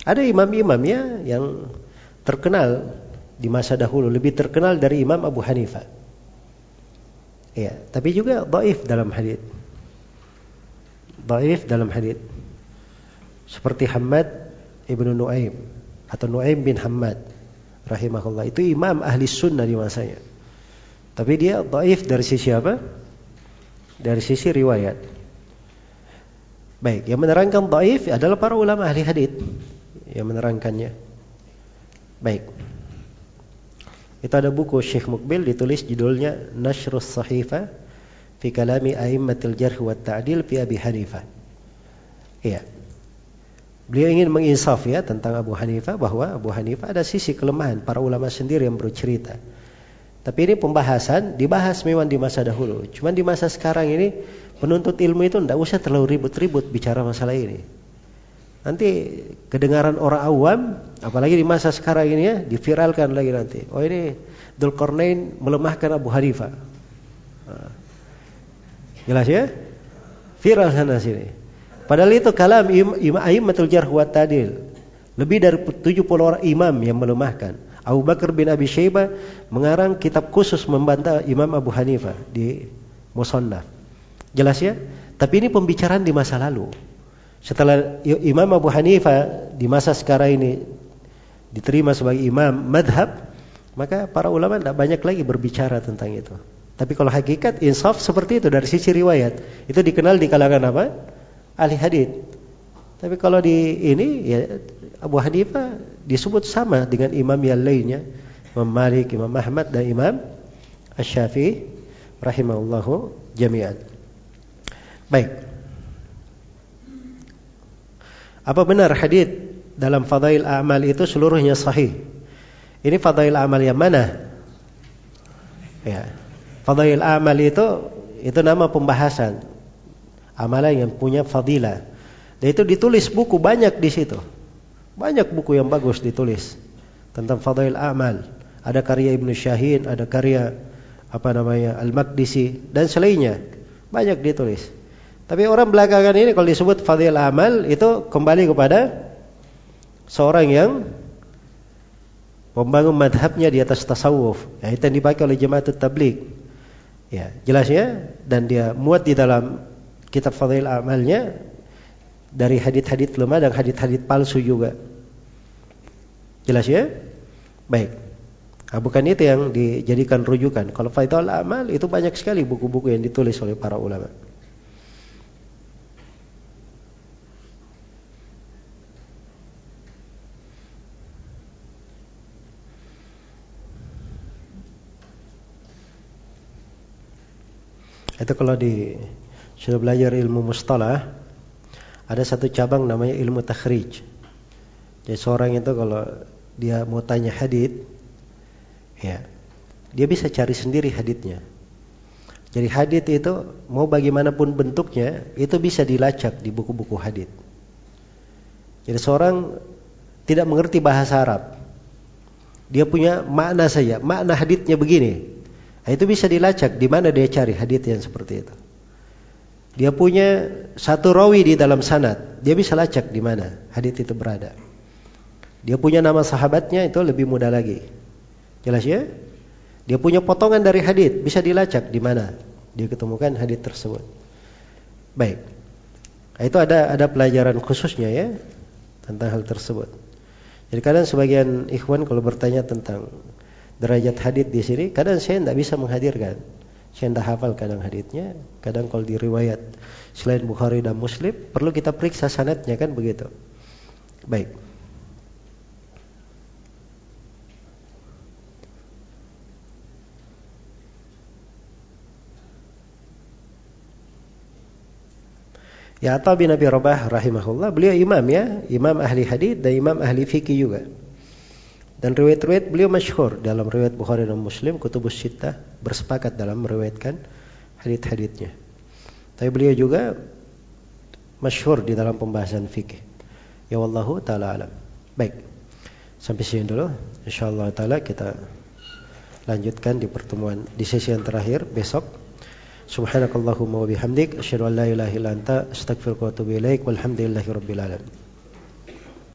Ada imam-imam ya yang terkenal di masa dahulu, lebih terkenal dari Imam Abu Hanifah. Ya, tapi juga dhaif dalam hadith. Dhaif dalam hadith. Seperti Hamad Ibnu Nuaim atau Nuaim bin Hamad rahimahullah. Itu imam ahli sunnah di masanya. Tapi dia dhaif dari sisi apa? Dari sisi riwayat. Baik, yang menerangkan dhaif adalah para ulama ahli hadis yang menerangkannya. Baik. Itu ada buku Syekh Mukbil ditulis judulnya Nashrus Sahifa fi kalami a'immatil jarh wa ta'dil fi Abi Hanifah. Iya. Beliau ingin menginsaf ya tentang Abu Hanifah bahwa Abu Hanifah ada sisi kelemahan para ulama sendiri yang bercerita. Tapi ini pembahasan dibahas memang di masa dahulu. Cuman di masa sekarang ini penuntut ilmu itu tidak usah terlalu ribut-ribut bicara masalah ini. Nanti kedengaran orang awam, apalagi di masa sekarang ini ya, diviralkan lagi nanti. Oh ini Dulkornain melemahkan Abu Hanifah. Nah. Jelas ya? Viral sana sini. Padahal itu kalam imam imam jarh wa tadil. Lebih dari 70 orang imam yang melemahkan. Abu Bakar bin Abi Syaibah mengarang kitab khusus membantah Imam Abu Hanifah di Musannaf. Jelas ya? Tapi ini pembicaraan di masa lalu. Setelah Imam Abu Hanifah di masa sekarang ini diterima sebagai imam madhab, maka para ulama tidak banyak lagi berbicara tentang itu. Tapi kalau hakikat insaf seperti itu dari sisi riwayat, itu dikenal di kalangan apa? Ahli hadis. Tapi kalau di ini ya Abu Hanifah disebut sama dengan imam yang lainnya, Imam Malik, Imam Ahmad dan Imam Asy-Syafi'i rahimahullahu jami'an. Baik. Apa benar hadis dalam fadail amal itu seluruhnya sahih? Ini fadail amal yang mana? Ya. Fadail amal itu itu nama pembahasan. Amalan yang punya fadilah. Dan itu ditulis buku banyak di situ. Banyak buku yang bagus ditulis tentang fadail amal. Ada karya Ibnu Syahin, ada karya apa namanya Al-Maqdisi dan selainnya. Banyak ditulis. Tapi orang belakangan ini kalau disebut fadil amal itu kembali kepada seorang yang membangun madhabnya di atas tasawuf. Ya, itu yang dipakai oleh jemaat tabligh. Ya, jelasnya dan dia muat di dalam kitab fadil amalnya dari hadit-hadit lemah dan hadit-hadit palsu juga. Jelas ya? Baik. Nah, bukan itu yang dijadikan rujukan. Kalau Faidul Amal itu banyak sekali buku-buku yang ditulis oleh para ulama. Itu kalau di sudah belajar ilmu mustalah ada satu cabang namanya ilmu takhrij. Jadi seorang itu kalau dia mau tanya hadit ya dia bisa cari sendiri haditnya. Jadi hadit itu mau bagaimanapun bentuknya itu bisa dilacak di buku-buku hadit. Jadi seorang tidak mengerti bahasa Arab. Dia punya makna saja, makna haditnya begini. Nah, itu bisa dilacak di mana dia cari hadits yang seperti itu. Dia punya satu rawi di dalam sanad, dia bisa lacak di mana hadits itu berada. Dia punya nama sahabatnya itu lebih mudah lagi. Jelas ya? Dia punya potongan dari hadits, bisa dilacak di mana dia ketemukan hadits tersebut. Baik. Itu ada ada pelajaran khususnya ya tentang hal tersebut. Jadi kadang sebagian ikhwan kalau bertanya tentang derajat hadit di sini kadang saya tidak bisa menghadirkan saya tidak hafal kadang haditnya kadang kalau di riwayat selain Bukhari dan Muslim perlu kita periksa sanatnya kan begitu baik Ya atau bin Abi Rabah rahimahullah beliau imam ya, imam ahli hadis dan imam ahli fikih juga. Dan riwayat-riwayat beliau masyhur dalam riwayat Bukhari dan Muslim, kutubus sita bersepakat dalam meriwayatkan hadith-hadithnya. Tapi beliau juga masyhur di dalam pembahasan fikih. Ya wallahu taala alam. Baik. Sampai sini dulu. Insyaallah taala kita lanjutkan di pertemuan di sesi yang terakhir besok. Subhanakallahumma wa bihamdik asyhadu an la ilaha illa anta astaghfiruka wa alamin.